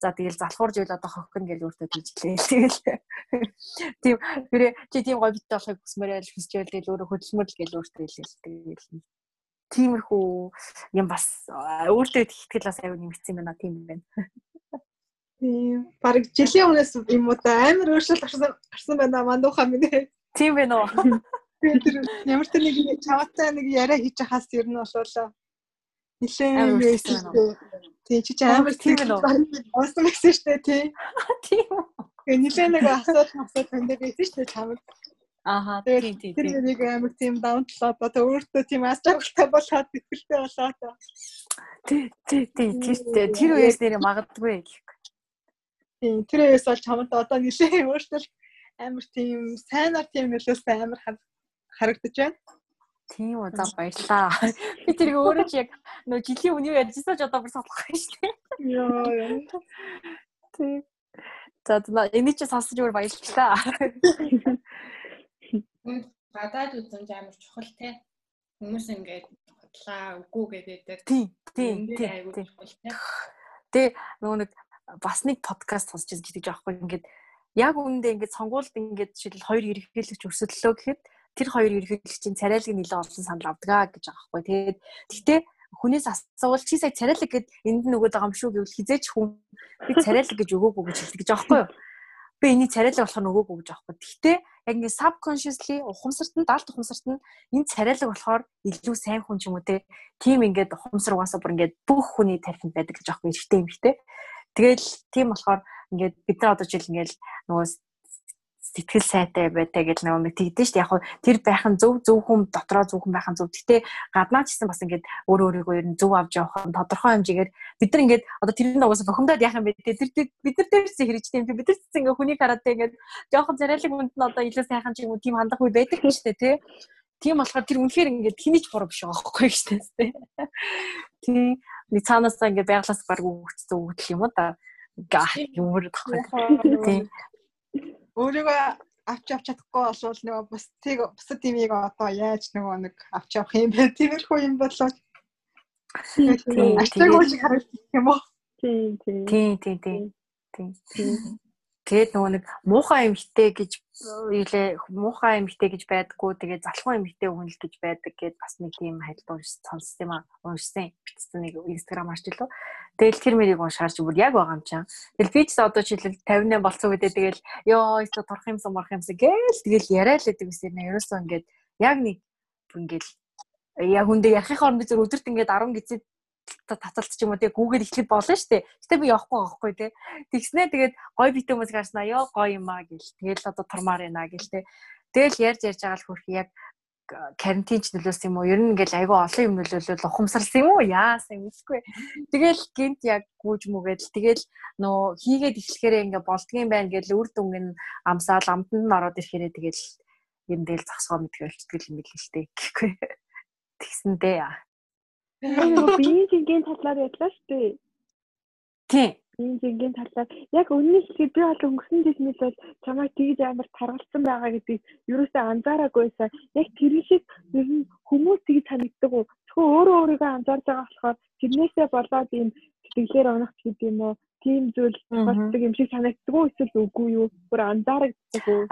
за тэгэл залхуурж ийл одоо хохин гэж өөртөө тийжлээ. Тэгэл тийм хэрэг чи тийм гоё бит болохыг хүсмээрэл хүсчээл тэгэл өөрөө хөдөлмөрл гэж өөртөө хэлээ. Тэгэл тиймэрхүү юм бас өөртөө итгэл бас аюу нэмэгдсэн байна тийм байна. Тийм. Бараг жилийн өмнөөс юм уу та амар өөрчлөлт гарсан гарсан байна мандууха минь. Тийм байна уу? Тэр ямар ч нэг чаваатай нэг яриа хийж хаас ер нь болоо нилээн байсан. Тий чи ч амар тийм л уусан дээ тий. Тийм үү. Тэгээ нилээн нэг асуулт асуулт танд байсан шүү дээ чамд. Ааха тийм тийм. Тэр нэг амар тийм даунтлоо одоо өөртөө тийм аз жаргалтай болоод ихтэй болоод. Тий тий тий тэр тэр үеэс нэр магадгүй гэх. Тийм тэр үеэс бол чамд одоо нилээн өөртөө амар тийм сайнаар тийм нөлөөсөө амар харагдаж байна. Тийм үү за баярлаа. Би тэрийг өөрөө ч яг нөө жилийн өмнө ярьжсэн ч одоо бүр сонсох байх шүү дээ. Йоо. Тийм. За энэ чи сонсож өөр баярлалаа. Гадаад үзэмж амар чухал те. Хүмүүс ингээд бодлаа үгүй гэдэг. Тийм тийм тийм. Тэ нөгөө нэг бас нэг подкаст сонсч байгаа гэдэг жоохгүй ингээд яг үүндээ ингээд сонгуульд ингээд жишээл хоёр ерөнхийлөгч өрсөлдлөө гэхэд тэр хоёр ерөнхийлөгчийн царайлаг нэлээд олон санал авдаг гэж байгаа байхгүй. Тэгээд гэхдээ хүнээс асуувал чи сая царайлаг гэд энд нь өгöd байгаа юм шүү гэвэл хизээч хүн би царайлаг гэж өгөөгүй гэж хэлдэг гэж байгаа байхгүй? Би энийг царайлаг болохоор өгөөгүй гэж байгаа байхгүй. Гэхдээ яг ингэ subconsciously ухамсарт нь даалт ухамсарт нь энэ царайлаг болохоор илүү сайн хүн ч юм уу те. Тим ингээд ухамсар угаасаа бүр ингээд бүх хүний тархинд байдаг гэж байгаа байхгүй эргэтэй юм ихтэй. Тэгэл тийм болохоор ингээд бид нар одоо жишээл ингээд нөгөө сэтгэл сайтай байдаг гэж нэг тэгдэж шүү дээ. Яг тэр байх нь зөв зөв хүн дотроо зөв хүн байх нь зөв. Гэтэ гаднаа ч гэсэн бас ингээд өөр өөрийгөө ер нь зөв авч явах нь тодорхой хэмжээгээр бид нар ингээд одоо тэр нь угаасаа бухимдаад яах юм бэ. Тэр бид нар дээр чинь хэрэгжтэй юм. Бид нар чинь ингээд хүний хараад ингээд жоохон царайлаг хүнд нь одоо илүү сайхан ч юм уу тийм хандах үе байдаг шүү дээ те. Тийм болохоор тэр үнэхээр ингээд хэний ч буруу биш байгаа байхгүй шүү дээ. Тийм. Нэг цаанаасаа ингээд байглаас баг өгч зүгдэл юм уу да. Га юмэр тахгүй. Тийм өөрийгөө авч явж чадахгүй болвол нөгөө бусдыг бусад имийг одоо яаж нөгөө нэг авч явах юм бэ? Тиймэрхүү юм болоо. Ачаагүй шиг харагдчих юм уу? Тийм тийм. Тийм тийм тийм. Тийм. Тэгээд нөгөө нэг муухай эмхтэй гэж юулээ муухай эмхтэй гэж байдаггүй тэгээд залхуу эмхтэй хүн л гэж байдаг гэд бас нэг тийм хайдлаа сонссон юм аа уншсан бичсэн нэг инстаграм харж илүү. Тэгэл тэр мэрийг уншаарч бүр яг байгаа юм чам. Тэгэл би ч одоо жишээл 58 болцсон үедээ тэгэл ёо өстө турах юмсан морох юмсан гээл тэгэл яриа л гэдэг үсээр нэ ерөөсөө ингээд яг нэг ингээд яг үндэ ярихын хооронд би зөв өдөрт ингээд 10 гизээ таталт ч юм уу тэгээ гүүгээр ихлэх болно шүү дээ. Гэтэ би явахгүй байхгүй тий. Тэгснээ тэгээд гой битэн хүмүүс гарснаа ёо гоё юм аа гэл. Тэгэл одоо турмаар байна гэл тий. Тэгэл ярьж ярьж байгаа л хөрх яг карантинч нөлөөс юм уу? Ер нь ингээл айгүй олон юм нөлөөлөл ухамсарлсан юм уу? Яасан мэдгүй. Тэгэл гинт яг гүүж мүгээд тэгэл нөө хийгээд эхлэхээр ингээ болдгийм байх гэл үр дүнг нь амсаал амтанд нь ороод ирэхээрээ тэгэл юм дээл зогсгоо мэдгээл тэгэл юм л л тээ. Гэхгүй. Тэгсэндээ Нөгөө биеийн жингийн талаар ярьлаа шүү дээ. Тийм. Биеийн жингийн талаар яг үнэн хэлэхэд би бол өнгөрсөн жилмэл бол чамайг тэгж амар таргалсан байгаа гэдгийг ерөөсөө анзаараагүйсаа яг тэр шиг ер нь хүмүүс тэгж санагддаг уу? Зөвхөн өөрөө өөрийгөө анзаарж байгаа болохоор тэрнээсээ болоод ийм сэтгэлээр унах гэдэг юм уу? тийм зүйл болдог юм шиг санагддаг уу эсвэл үгүй юу? Бүр анзаарагддаг уу?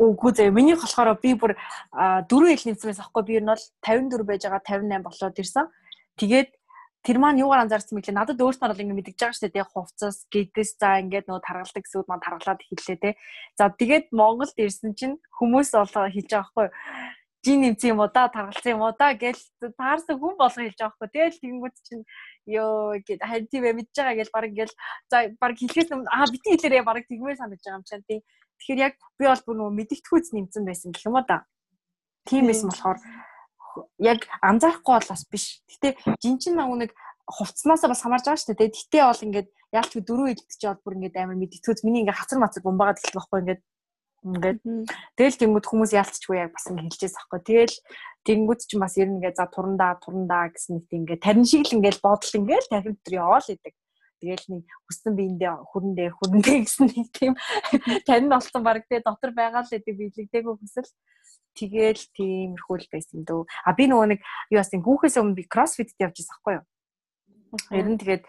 Үгүй зөө. Миний болохоор би бүр дөрөв ил нэмсмээс ахгүй би ер нь бол 54 байж байгаа 58 болоод ирсэн. Тэгээд тэр маань юугаар анзаарсан мэт л надад өөртөө бол ингэ мэдгэж байгаа шүү дээ. Хувцас, гэдэс за ингээд нөгөө таргалдаг гэсүүд маань таргалаад эхэллээ те. За тэгээд Монголд ирсэн чинь хүмүүс болоо хэлж байгаа байхгүй жин нэмсэн юм уу да таргалсан юм уу да гэж таарсан хүн болго хэлж байгаа хгүй. Тэгэл тэгэнгүүт чинь ёо гэд харин тийм мэдж байгаа гэж баг ингээл за баг хэлхээс өмнө аа битгий хэлээрээ баг тэгмээр санагдаж байгаа юм чам тий. Тэгэхээр яг би бол бүр нөгөө мэдгэдэггүйц нэмсэн байсан гэх юм уу да. Тийм байсан болохоор яг анзаарахгүй бол бас биш. Гэтэ жинчин нэг хувцснаасаа бас хамаарж байгаа шүү дээ. Гэтэ бол ингээд яалч дөрөв илтгэж бол бүр ингээд амар мэдгэдэггүйц миний ингээд хацар мацар бомбагаад эхэлэх байхгүй ингээд ингээд тэгэл тэнгууд хүмүүс яалтчгүй яг бас ингэ хэлжээс аахгүй. Тэгэл тэнгууд ч бас ер нь ингээ за турандаа турандаа гэсэн нэг тийм ингээ тарин шиг л ингээл бодол ингээл тархин дотор яваал идэг. Тэгэл нэг хүссэн биендээ хүрэндээ хүрэндээ гэсэн нэг тийм тарин болсон баг те дотор байгаа л идэг биелэгдээгүй хүсэл. Тэгэл тиймэрхүү л байсан дөө. А би нөгөө нэг юу яасан хүүхээс өмнө би кроссфит явж байсан аахгүй юу? Ер нь тэгээд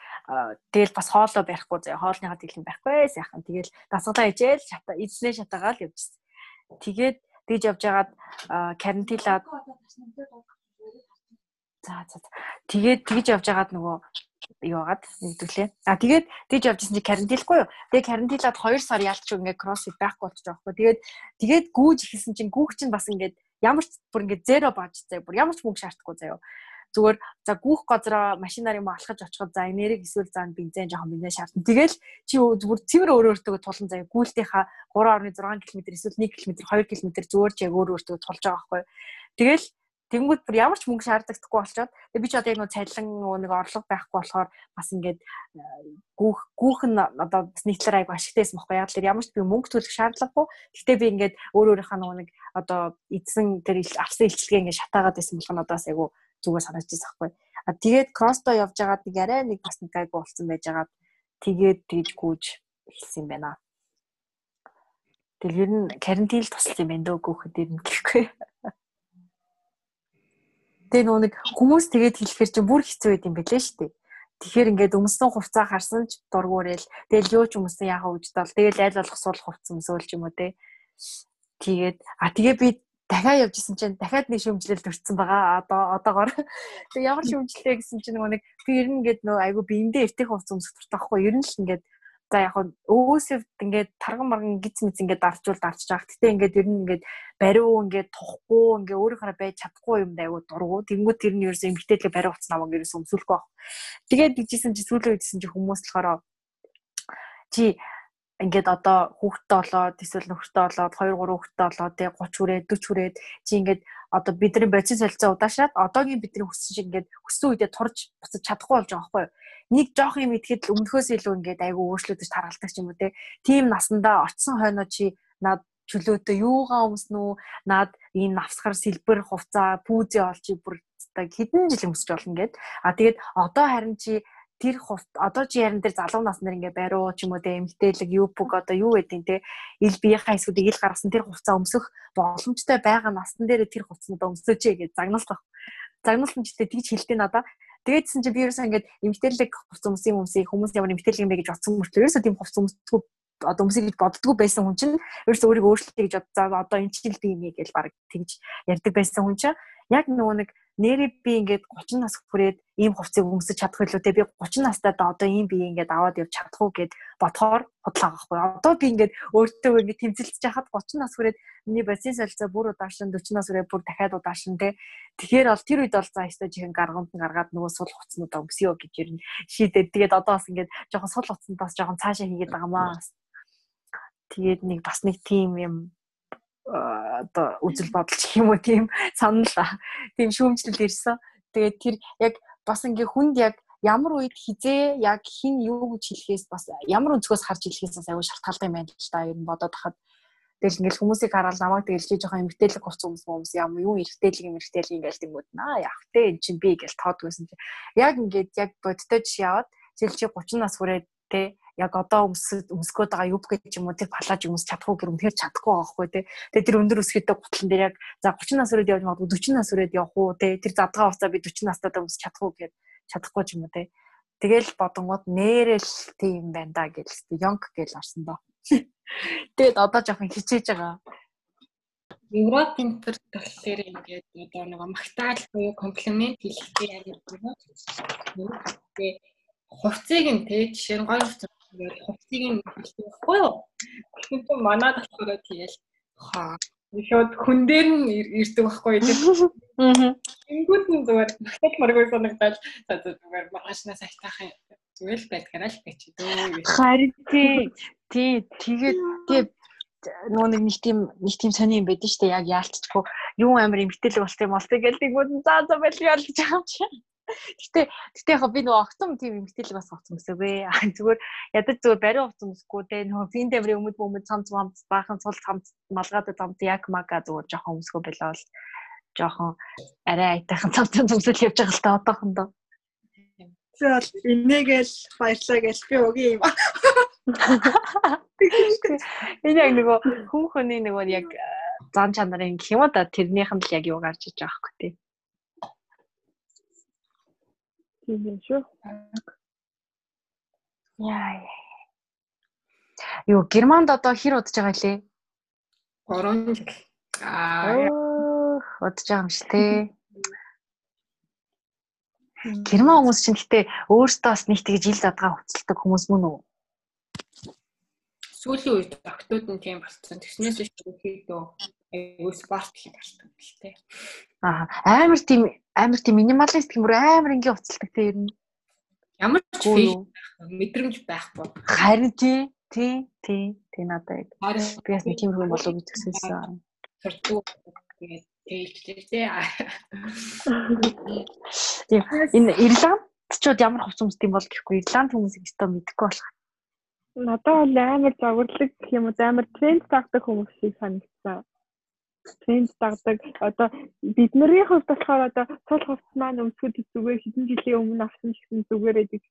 тэгэл бас хоолоо барихгүй заяа хоолныхаа дэлгэн байхгүй сайхан тэгэл дасгалаа ижээл шата эзнээ шатаагаал явжсэн. Тэгээд тэгж явж байгаад карантинлаад За за. Тэгээд тэгж явж байгаад нөгөө юу агаад нэгдвлээ. А тэгээд тэгж явж исэн чи карантинлахгүй юу? Тэгээд карантинлаад 2 сар ялч ингээ кроссфит байхгүй болчих жоохгүй. Тэгээд тэгээд гүүж ихсэн чинь гүүх чинь бас ингээд ямар ч бүр ингээд зеро бааж заяа. Бүр ямар ч мөнгө шаардахгүй заяа. Зүгээр за гүүх газараа машинаар юм алхаж очиход за энерги эсвэл заа бензин жоохон бензин шаардна. Тэгэл чи зүгээр цэвэр өөр өөртөө тулан заяа. Гүүлтийнхаа 3.6 км эсвэл 1 км 2 км зүгээр ч яг өөр өөртөө тулж байгаа байхгүй. Тэгэл Тэнгүүд бүр ямар ч мөнгө шаардлагадаггүй болчоод би ч одоо яг нэг цалин нэг орлого байхгүй болохоор бас ингээд гүүх гүүх нь одоо бас нийтлэр айгу ашигтайсэн байхгүй яг л ямар ч би мөнгө төлөх шаардлагагүй. Гэхдээ би ингээд өөр өөрийнхөө нэг одоо эзэн тэр авсан илчилгээ ингээд шатаагаад байсан болох нь одоо бас айгу зүгээр санагдчихсан байхгүй. А тэгээд кросто явж байгаад нэг арай нэг бас нэг айгу болсон байж байгаад тэгээд тэгж гүйж эхэлсэн юм байна. Тэгэл ер нь карантин л тусалсан юм байна дөө гүүхэд ер нь гэхгүй. Тэгээ нөгөө нэг хүмүүс тэгээд хэлэхэр чинь бүр хэцүү байд юм бэлээ шүү дээ. Тэгэхээр ингээд өмсөн хувцаа харсан ч дургуурэл тэгэл юу ч өмсөн яхаа үждэл тэгэл айл болох суулах хувцсан өмсөөл ч юм уу те. Тэгээд а тэгээ би дахиад явж исэн чинь дахиад нэг шөмжлөл төрсэн байгаа. Одоо одоогоор. Тэг ямар шөмжлөлтэй гэсэн чинь нөгөө нэг би ер нь ингээд нөгөө айгу биендээ эртэх хувц өмсөх туртай байхгүй. Ер нь л ингээд За яг нь өөсөв ингээд тарган марган гиз мэз ингээд дарчул дарчж байгаа. Гэтэ ингээд ер нь ингээд бариу ингээд тухгүй ингээд өөрийнхөө байж чадахгүй юм дайгуу дургу. Тэнгүүд тэр нь ерөөсөө эмгтээдлээ бариу утас намайг ерөөсөө өмсүүлэхгүй баг. Тэгээд дижсэн чи сүүлийн үедсэн чи хүмүүс болохоор чи ингээд одоо хүүхдтэй болоод эсвэл нөхөртэй болоод 2 3 хүүхдтэй болоод тий 30 хүрээд 40 хүрээд чи ингээд одоо бидний бодис солилцоо удаашаад одоогийн бидний хүссэн шиг ингээд хүссэн үедээ турж буцаж чадахгүй болж байгаа байхгүй юу нэг жоох юм идэхэд л өмнөхөөс илүү ингээд айгүй өөрчлөгдөж таргалдаг ч юм уу те. Тим насандаа очсон хойноо чи над чөлөөтэй юугаа өмснө үү? Над энэ навсгар сэлбэр хувцаа пүүзээ олчи бүр хэдэн жил өмсөж болно гэд. А тэгээд одоо харин чи тэр хувт одоо чи яран дээр залуу наснаар ингээ бариу ч юм уу те эмгтээлэг юпг одоо юу гэдэг те ил биеийнхаа эсвүүдийг ил гаргасан тэр хувцас өмсөх боломжтой байгаа настан дээр тэр хувцсанд өмсөөч гэж загнуулах. Загнуулсан ч гэдэг тэгж хэлдэг надаа. Тэгээдсэн чи би ерөөсөө ингээд эмгтээлэг хувц өмсөн хүмүүсийг хүмүүс ямар эмгтээлэг юм бэ гэж бодсон мөртлөө ерөөсөө тийм хувц өмсдөггүй одоо өмсөй гэж боддгоо байсан хүн чинь ерөөсөө өөрийгөө өөрчлөе гэж бодцоо одоо энэ чинь би юм гэж баг тэгж ярьдаг байсан хүн чинь яг нөгөө нэг нэрээ би ингээд 30 нас хүрээд ийм хувцсыг өмсөж чадах илүү те би 30 настай да одоо ийм би ингээд аваад явж чадах уу гэд бодохоор бодлоо байхгүй. Одоо би ингээд өөртөө ингээд тэмцэлж яхад 30 нас хүрээд миний бацин солилцоо бүр удаашин 40 нас хүрээд бүр дахиад удаашин те. Тэгэхээр бол тэр үед бол за өстой чихэн гаргамд нь гаргаад нөгөө сул хуцнуудаа өмсөё гэж ер нь шийдээд тэгээд одоо бас ингээд жоохон сул хуцнаас жоохон цаашаа хийгээд байгаамаа. Тэгээд нэг бас нэг тим юм одоо үзэл бодол гэх юм уу тийм санал тийм шүүмжлэл ирсэн. Тэгээд тэр яг бас ингээ хүнд яг ямар үед хизээ яг хин юу гэж хэлэхээс бас ямар өнцгөөс харж хэлэхээс бас аюу шалтгаалтай юм байна л та. Ер нь бодоод хахад тэгэл ингээл хүмүүсийг хараад намайг тэгэл чи жоохон эмгтээлэг гоц хүмүүс хүмүүс юм юу эргтээлэг юм эргтээлэг ингээл тэнгүүд наа яг тэ эн чинь би гэж тоодгүйсэн чи. Яг ингээд яг жишээ яваад зэл чи 30 нас хүрээд тэ яг одоо өмсөд өмсгөөд байгаа юб гэж юм уу тэр палаж өмс чадахгүй гэр үнэхээр чадахгүй байгаа хгүй тий. Тэгээ тэр өндөр өсгөөтэй гутлан дээр яг за 30 нас хүрээд явж магадгүй 40 нас хүрээд явах уу тий. Тэр задгаа уцаа би 40 настай өмс чадахгүй гэхэд чадахгүй ч юм уу тий. Тэгэл бодонгууд нэрэл тийм байна да гэж ёнг гэж орсон доо. Тэгээд одоо жоохон хичээж байгаа. Европын төр болохоор ингээд одоо нэг магтаал буюу комплимент хэлэхдээ яг юм. Тэгээд хувцсыг нь тэ жишээ нь гоё хувцас ингээд хувцсыг нь байхгүй юу? Тэгэхээр манад болохоор тэгэл хаа шууд хүн дээр нь ирдэг байхгүй юу? Аа. Ингүүд нь зүгээр магтаал маргүй санагдаад за зүгээр маргаашнаа сайтаах зүгээр л байдгаараа л гэж дөө. Харин тий. Тий тэгээд тий нөгөө нэг нэг тийм нэг тийм сони юм байдаг шүү дээ яг яалтчгүй юу амир эмгтэлэг болт юм бол тэгэл тэгвэл за за байлгаа л гэж байгаа юм чи. Гэтэ гэтэ яг би нөгөө огцом тийм эмгтээлэг бас огцом өсөөгөө. Зүгээр ядаж зүгээр бариу огцом өсөхгүй те нөгөө фин тамирын өмд өмд цамц цамц баахан цул цамц малгаад цамц яг мага зүгээр жоохон өсгөө байлаа бол жоохон арай айтайхан цамц цамцэл явж байгаа л та одоохондоо. Тэгэл энийгэл баярлаа гэж би өгье юм. Энэ яг нөгөө хүүхний нөгөө яг зан чанарын гэх юм да тэрнийх нь л яг юу гарч иж байгаа хөөх тий. Тийм ээ шүү. Яа. Юу Германд одоо хэр удаж байгаа лээ? 3 жил. Аа удаж байгаа юм шүү те. Герман хүмүүс чинь гэтээ өөрсдөө бас нэг тэгж ил задгаа хөцөлдөг хүмүүс мөн үү? Сүүлийн үед октод нь тийм болсон. Тэгснээс биш ихэдөө айгуу спорт хийх болдог гэлтэй. Аа амар тийм амар тийм минималист гэмээр амар ингийн уцалдаг те ер нь. Ямар ч мэдрэмж байхгүй. Харин тий тий тий тий надад яг. Би бас нэг тийм хүн болов гэж төсөөлсөн. Суртуу тэгээд тэйлжлээ тий. Тийм энэ Ирландчууд ямар хувц өмсдөг юм бол гэхгүй Ирланд хүмүүсийг өстой мэдэхгүй болох. Надад бол амар завурлаг гэх юм уу амар тренд тагдаг хүмүүс шиг санагдсан тренд дагдаг. Одоо бидний хувьд болохоор одоо цол хувцс маань өмсгөд зүгээр хэдэн жилийн өмнө авсан гэсэн зүгээр байдаг.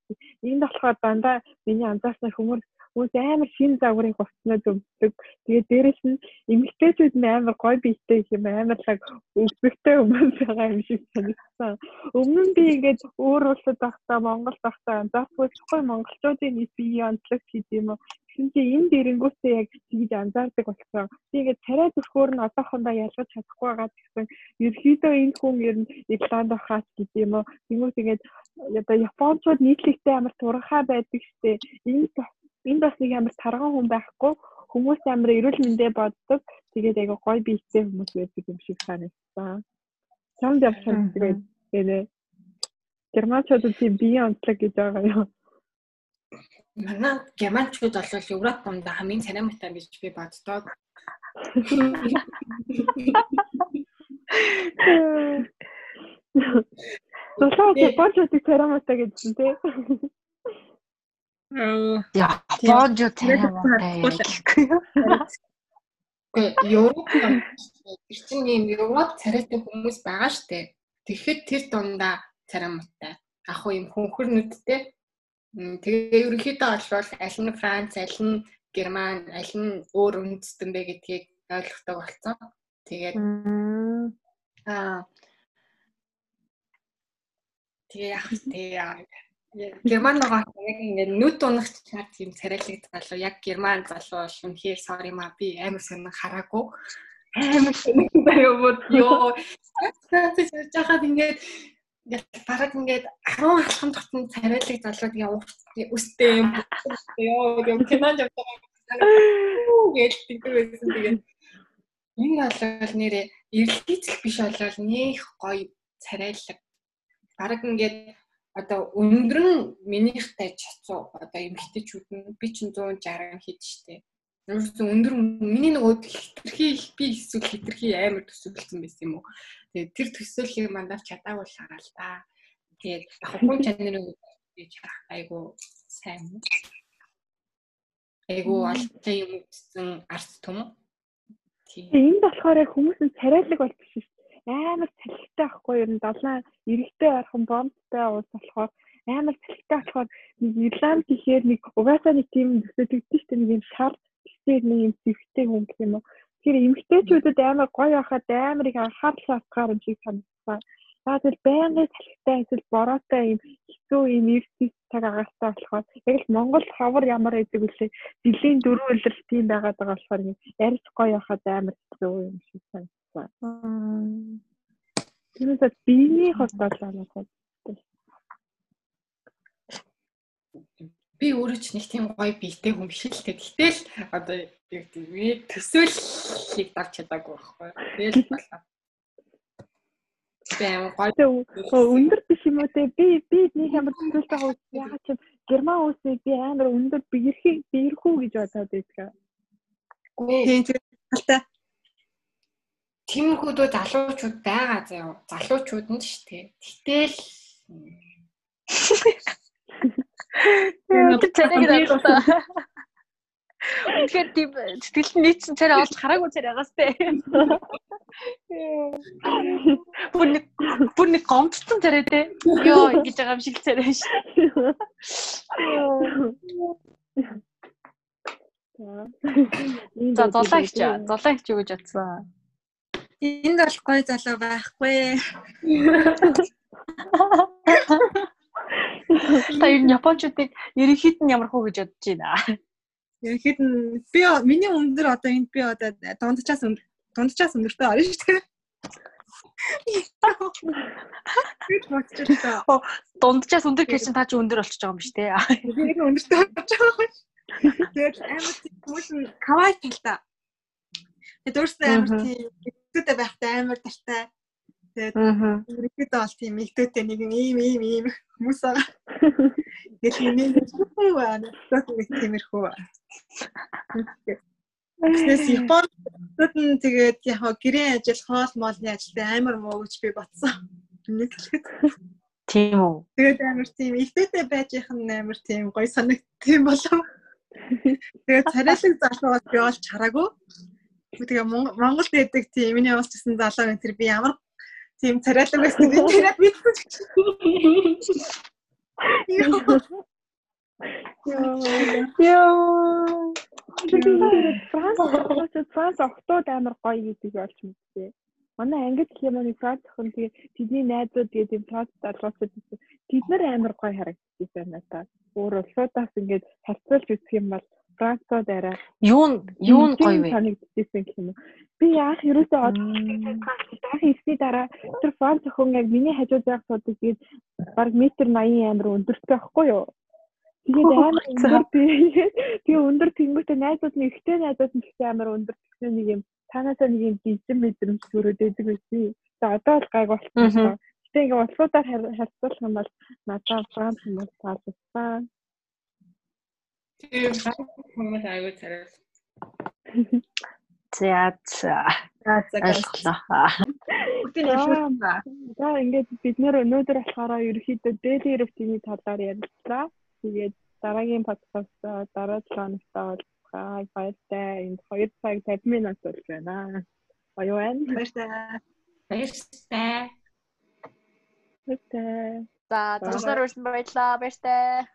Энд болохоор дандаа миний анзаарсан хүмүүс хүмүүс амар шин загварыг хувцснаа зөвдөг. Тэгээд дээрэс нь эмэгтэйчүүд нь амар гой биетэй юм амарлаг өвсгтэй хүмүүс байгаа юм шиг санагдсан. Өмнө нь би ингээд өөр улсад байхдаа Монгол байхдаа анзаарахгүй монголчуудын нийт бие онцлог гэдэг юм уу Тэгсэн чинь энэ дэрэнгүүтээ яг тэгж анзаардаг болсон. Би ингээд царай зүрхөөр нь одоохондоо ялгаж чадахгүй байгаа гэсэн ерхийдөө энэ хүн ер нь Ирланд байхаас гэдэг юм уу. Тэнгүүт ингээд одоо Япончууд нийтлэгтэй амар турхаа байдаг штеп. Энэ энд бас нэг амар тарган хүн байхгүй хүмүүс амар эрүүл мэндэ боддог. Тэгээд айгаа гой биетэй хүмүүс байдаг юм шиг санагдсан. Чамд явсан тэгээд нэ Германчууд тийм бие онцлог гэж байгаа юм. Манай германчууд бол Европ донд хамгийн царамтай гэж би боддог. Тусаа Япончуудыг царамтай гэдсэн тий. Япончууд царамтай гэхгүй юу? Гэхдээ Европ тэр чинь ийм Европ царайтай хүмүүс байгаа штэ. Тэгэхэд тэр дундаа царамтай. Яг хуу ийм хөнхөр нүдтэй Тэгээ ерөнхийдөө олвол аль нь Франц, аль нь Герман, аль нь өөр үндэстэн бэ гэдгийг ойлгохдаг болсон. Тэгээд аа. Тэгээ яг тэгээ Герман байгаа яг ингээд нүд унах чаар тийм царайлаг залуу яг Герман залуу бол үнэхээр sorry ма би амар сонир хараагүй. Амар сонир байгаад ёо. Франц хийж байхад ингээд ингээд бараг ингээд 10 алхам дотн царайлаг залууд ингээ үстэй юм ёо юм кинонд явдаг гэж тэгдэг байсан. Тэгээд энэ болол нэрээ эргэлзэл биш болол нэх гоё царайлаг. Бараг ингээд одоо өндөр нь минийхтэй чацуу одоо эмгтээчүүд нь би чинь 160 хэд штэ Ерөөсөн өндөр миний нөгөө хитрхи би эсвэл хитрхи амар төсөөлсөн байсан юм уу. Тэгээд тэр төсөөллийг мандав чадаагүй л хараа л да. Тэгээд яг хүн чанарын харах айгу сайн. Айгу алтай юм үзсэн арт түм. Тийм. Энэ болохоор яг хүмүүс нь царайлаг болчихсон шүү дээ. Амар цалхтай байхгүй ер нь далайн эрэгтэй архан бомбтой уус болохоор амар цалхтай болохоор Ирланд гэхээр нэг угаасаа нэг тийм төсөөлөгдсөн шүү дээ нэг юм шар тэгсээр нэг юм зэвхтэй хүн гэх юм уу. Тэгэхээр эмгтээчүүдэд амар гоё байхад амар их анхаарал авахаар юм шиг санагдсан. За тэр байнгын салхитай эсвэл бороотой юм хэцүү юм эрдэс цаг агаартай болохоор яг л Монгол ховор ямар байдаг үлээ жилийн дөрөв өдөр тийм байгаад байгаа болохоор ярьж гоё байхад амар хэцүү юм шиг санагдсан. Тэрнээс биений хослол анахад би өөрөө ч нэг тийм гоё биетэй хүн биш л тэгтэл одоо яг тийм төсөөллийг давч чадаагүй байхгүй. Тэгэл болоо. Бэм гоё өндөр биш юм уу те би би нэг амар төсөөлтэй хөө ягаад ч герман улсыг би амар өндөр биерхий биерхүү гэж бодоод байдаг. Тийм тийм Тиймэрхүүдөө залуучууд байгаа заяа. Залуучууд нь ч тийм. Гэтэл. Тэгэхээр тийм сэтгэл нь нийцсэн царай олж хараагүй царай байгаас тээ. Бүр нэг бүр нэг гомдсон царай тээ. Йоо ингэж байгаа юм шиг царай ш. За зулаагч зулаагч юу гэж бодсон. Энд бол гой залуу байхгүй. Та ер нь японочдыг ерөнхийд нь ямар хөө гэж бодож байна. Ерөнхийд нь би миний өндөр одоо энд би одоо дундчаас дундчаас өндөртэй орно шүү дээ. Дунджаас өндөр кэшн та чи өндөр болчихж байгаа юм биш үү? Би нэг өндөртэй болж байгаа юм. Тэгээд амар тийм хүмүүс нь кавай талтай. Тэгээд өөрөөсөө амар тийм ихтэй байхтай амар тартай. Тэгээд ерөөдөө бол тийм ихтэй нэг юм ийм ийм ийм хүмүүс байгаа. Гэл нэг юу байна. Тэгээд тиймэрхүү. Тэгээс Японд нь тэгээд яг гэрээ ажил хоол моолны ажилтай амар муу гэж би бодсон. Нэг хэлэхэд. Тийм үү. Тэгээд амар тийм ихтэйтэй байж их нь амар тийм гоё санагдсан болов. Тэгээд царайлаг залуугаас би олж хараагүй. Тэгээ Монголд байдаг тийм миний уулч гэсэн залуу энэ тэр би ямар тийм царайлаг байсан би тэрэ мэдсэн. Яа. Франц Франц октод амар гоё гэдэг олж мэдээ. Манай ангид гэх юм уу Франц охин тэгээ тэдний найзууд тэгээ тийм Франц залуусууд тэд нар амар гоё харагдчихсан надад. Өөр улсуудаас ингээд харьцуулж үзэх юм бол Францууд арай юу юу гоё вэ? санагдчихсан гэх юм уу. Би яах ерөөсөө одоох ирсний дараа тэр Франц охин яг миний хажууд байх суудаг тэгээд баг метр 80 амар өндөртэй байхгүй юу? Тэгээд амар өндөр би өндөр тэнгүүтээ найзууд нь ихтэй найзууд нь ихтэй амар өндөр гэсэн нэг юм танаасаа нэг юм жижиг мэдрэмж төрөөд байдаг байсан. Тэгээд одоо бол гайг болсон. Гэтэ ингээ улсуудаар харьцуулах юм бол надад Франц хүмүүс таалагдсан. Тийм хүмүүс аягүй царай. За за. Ойлголоо. Бүгдийн ашигласан. За ингээд бид нэр өнөөдөр болохоор ерөөхдөө daily routine талаар ярилцлаа. Тэгээд дараагийн подкаст дараа 7 хоногтаа уулзъя. Баяртай. Энд 2 цаг 50 минут болж байна. Баяр байна. Баярлалаа. Баяртай. Баяртай. За, төгснөр үрсэн баярлаа. Баяртай.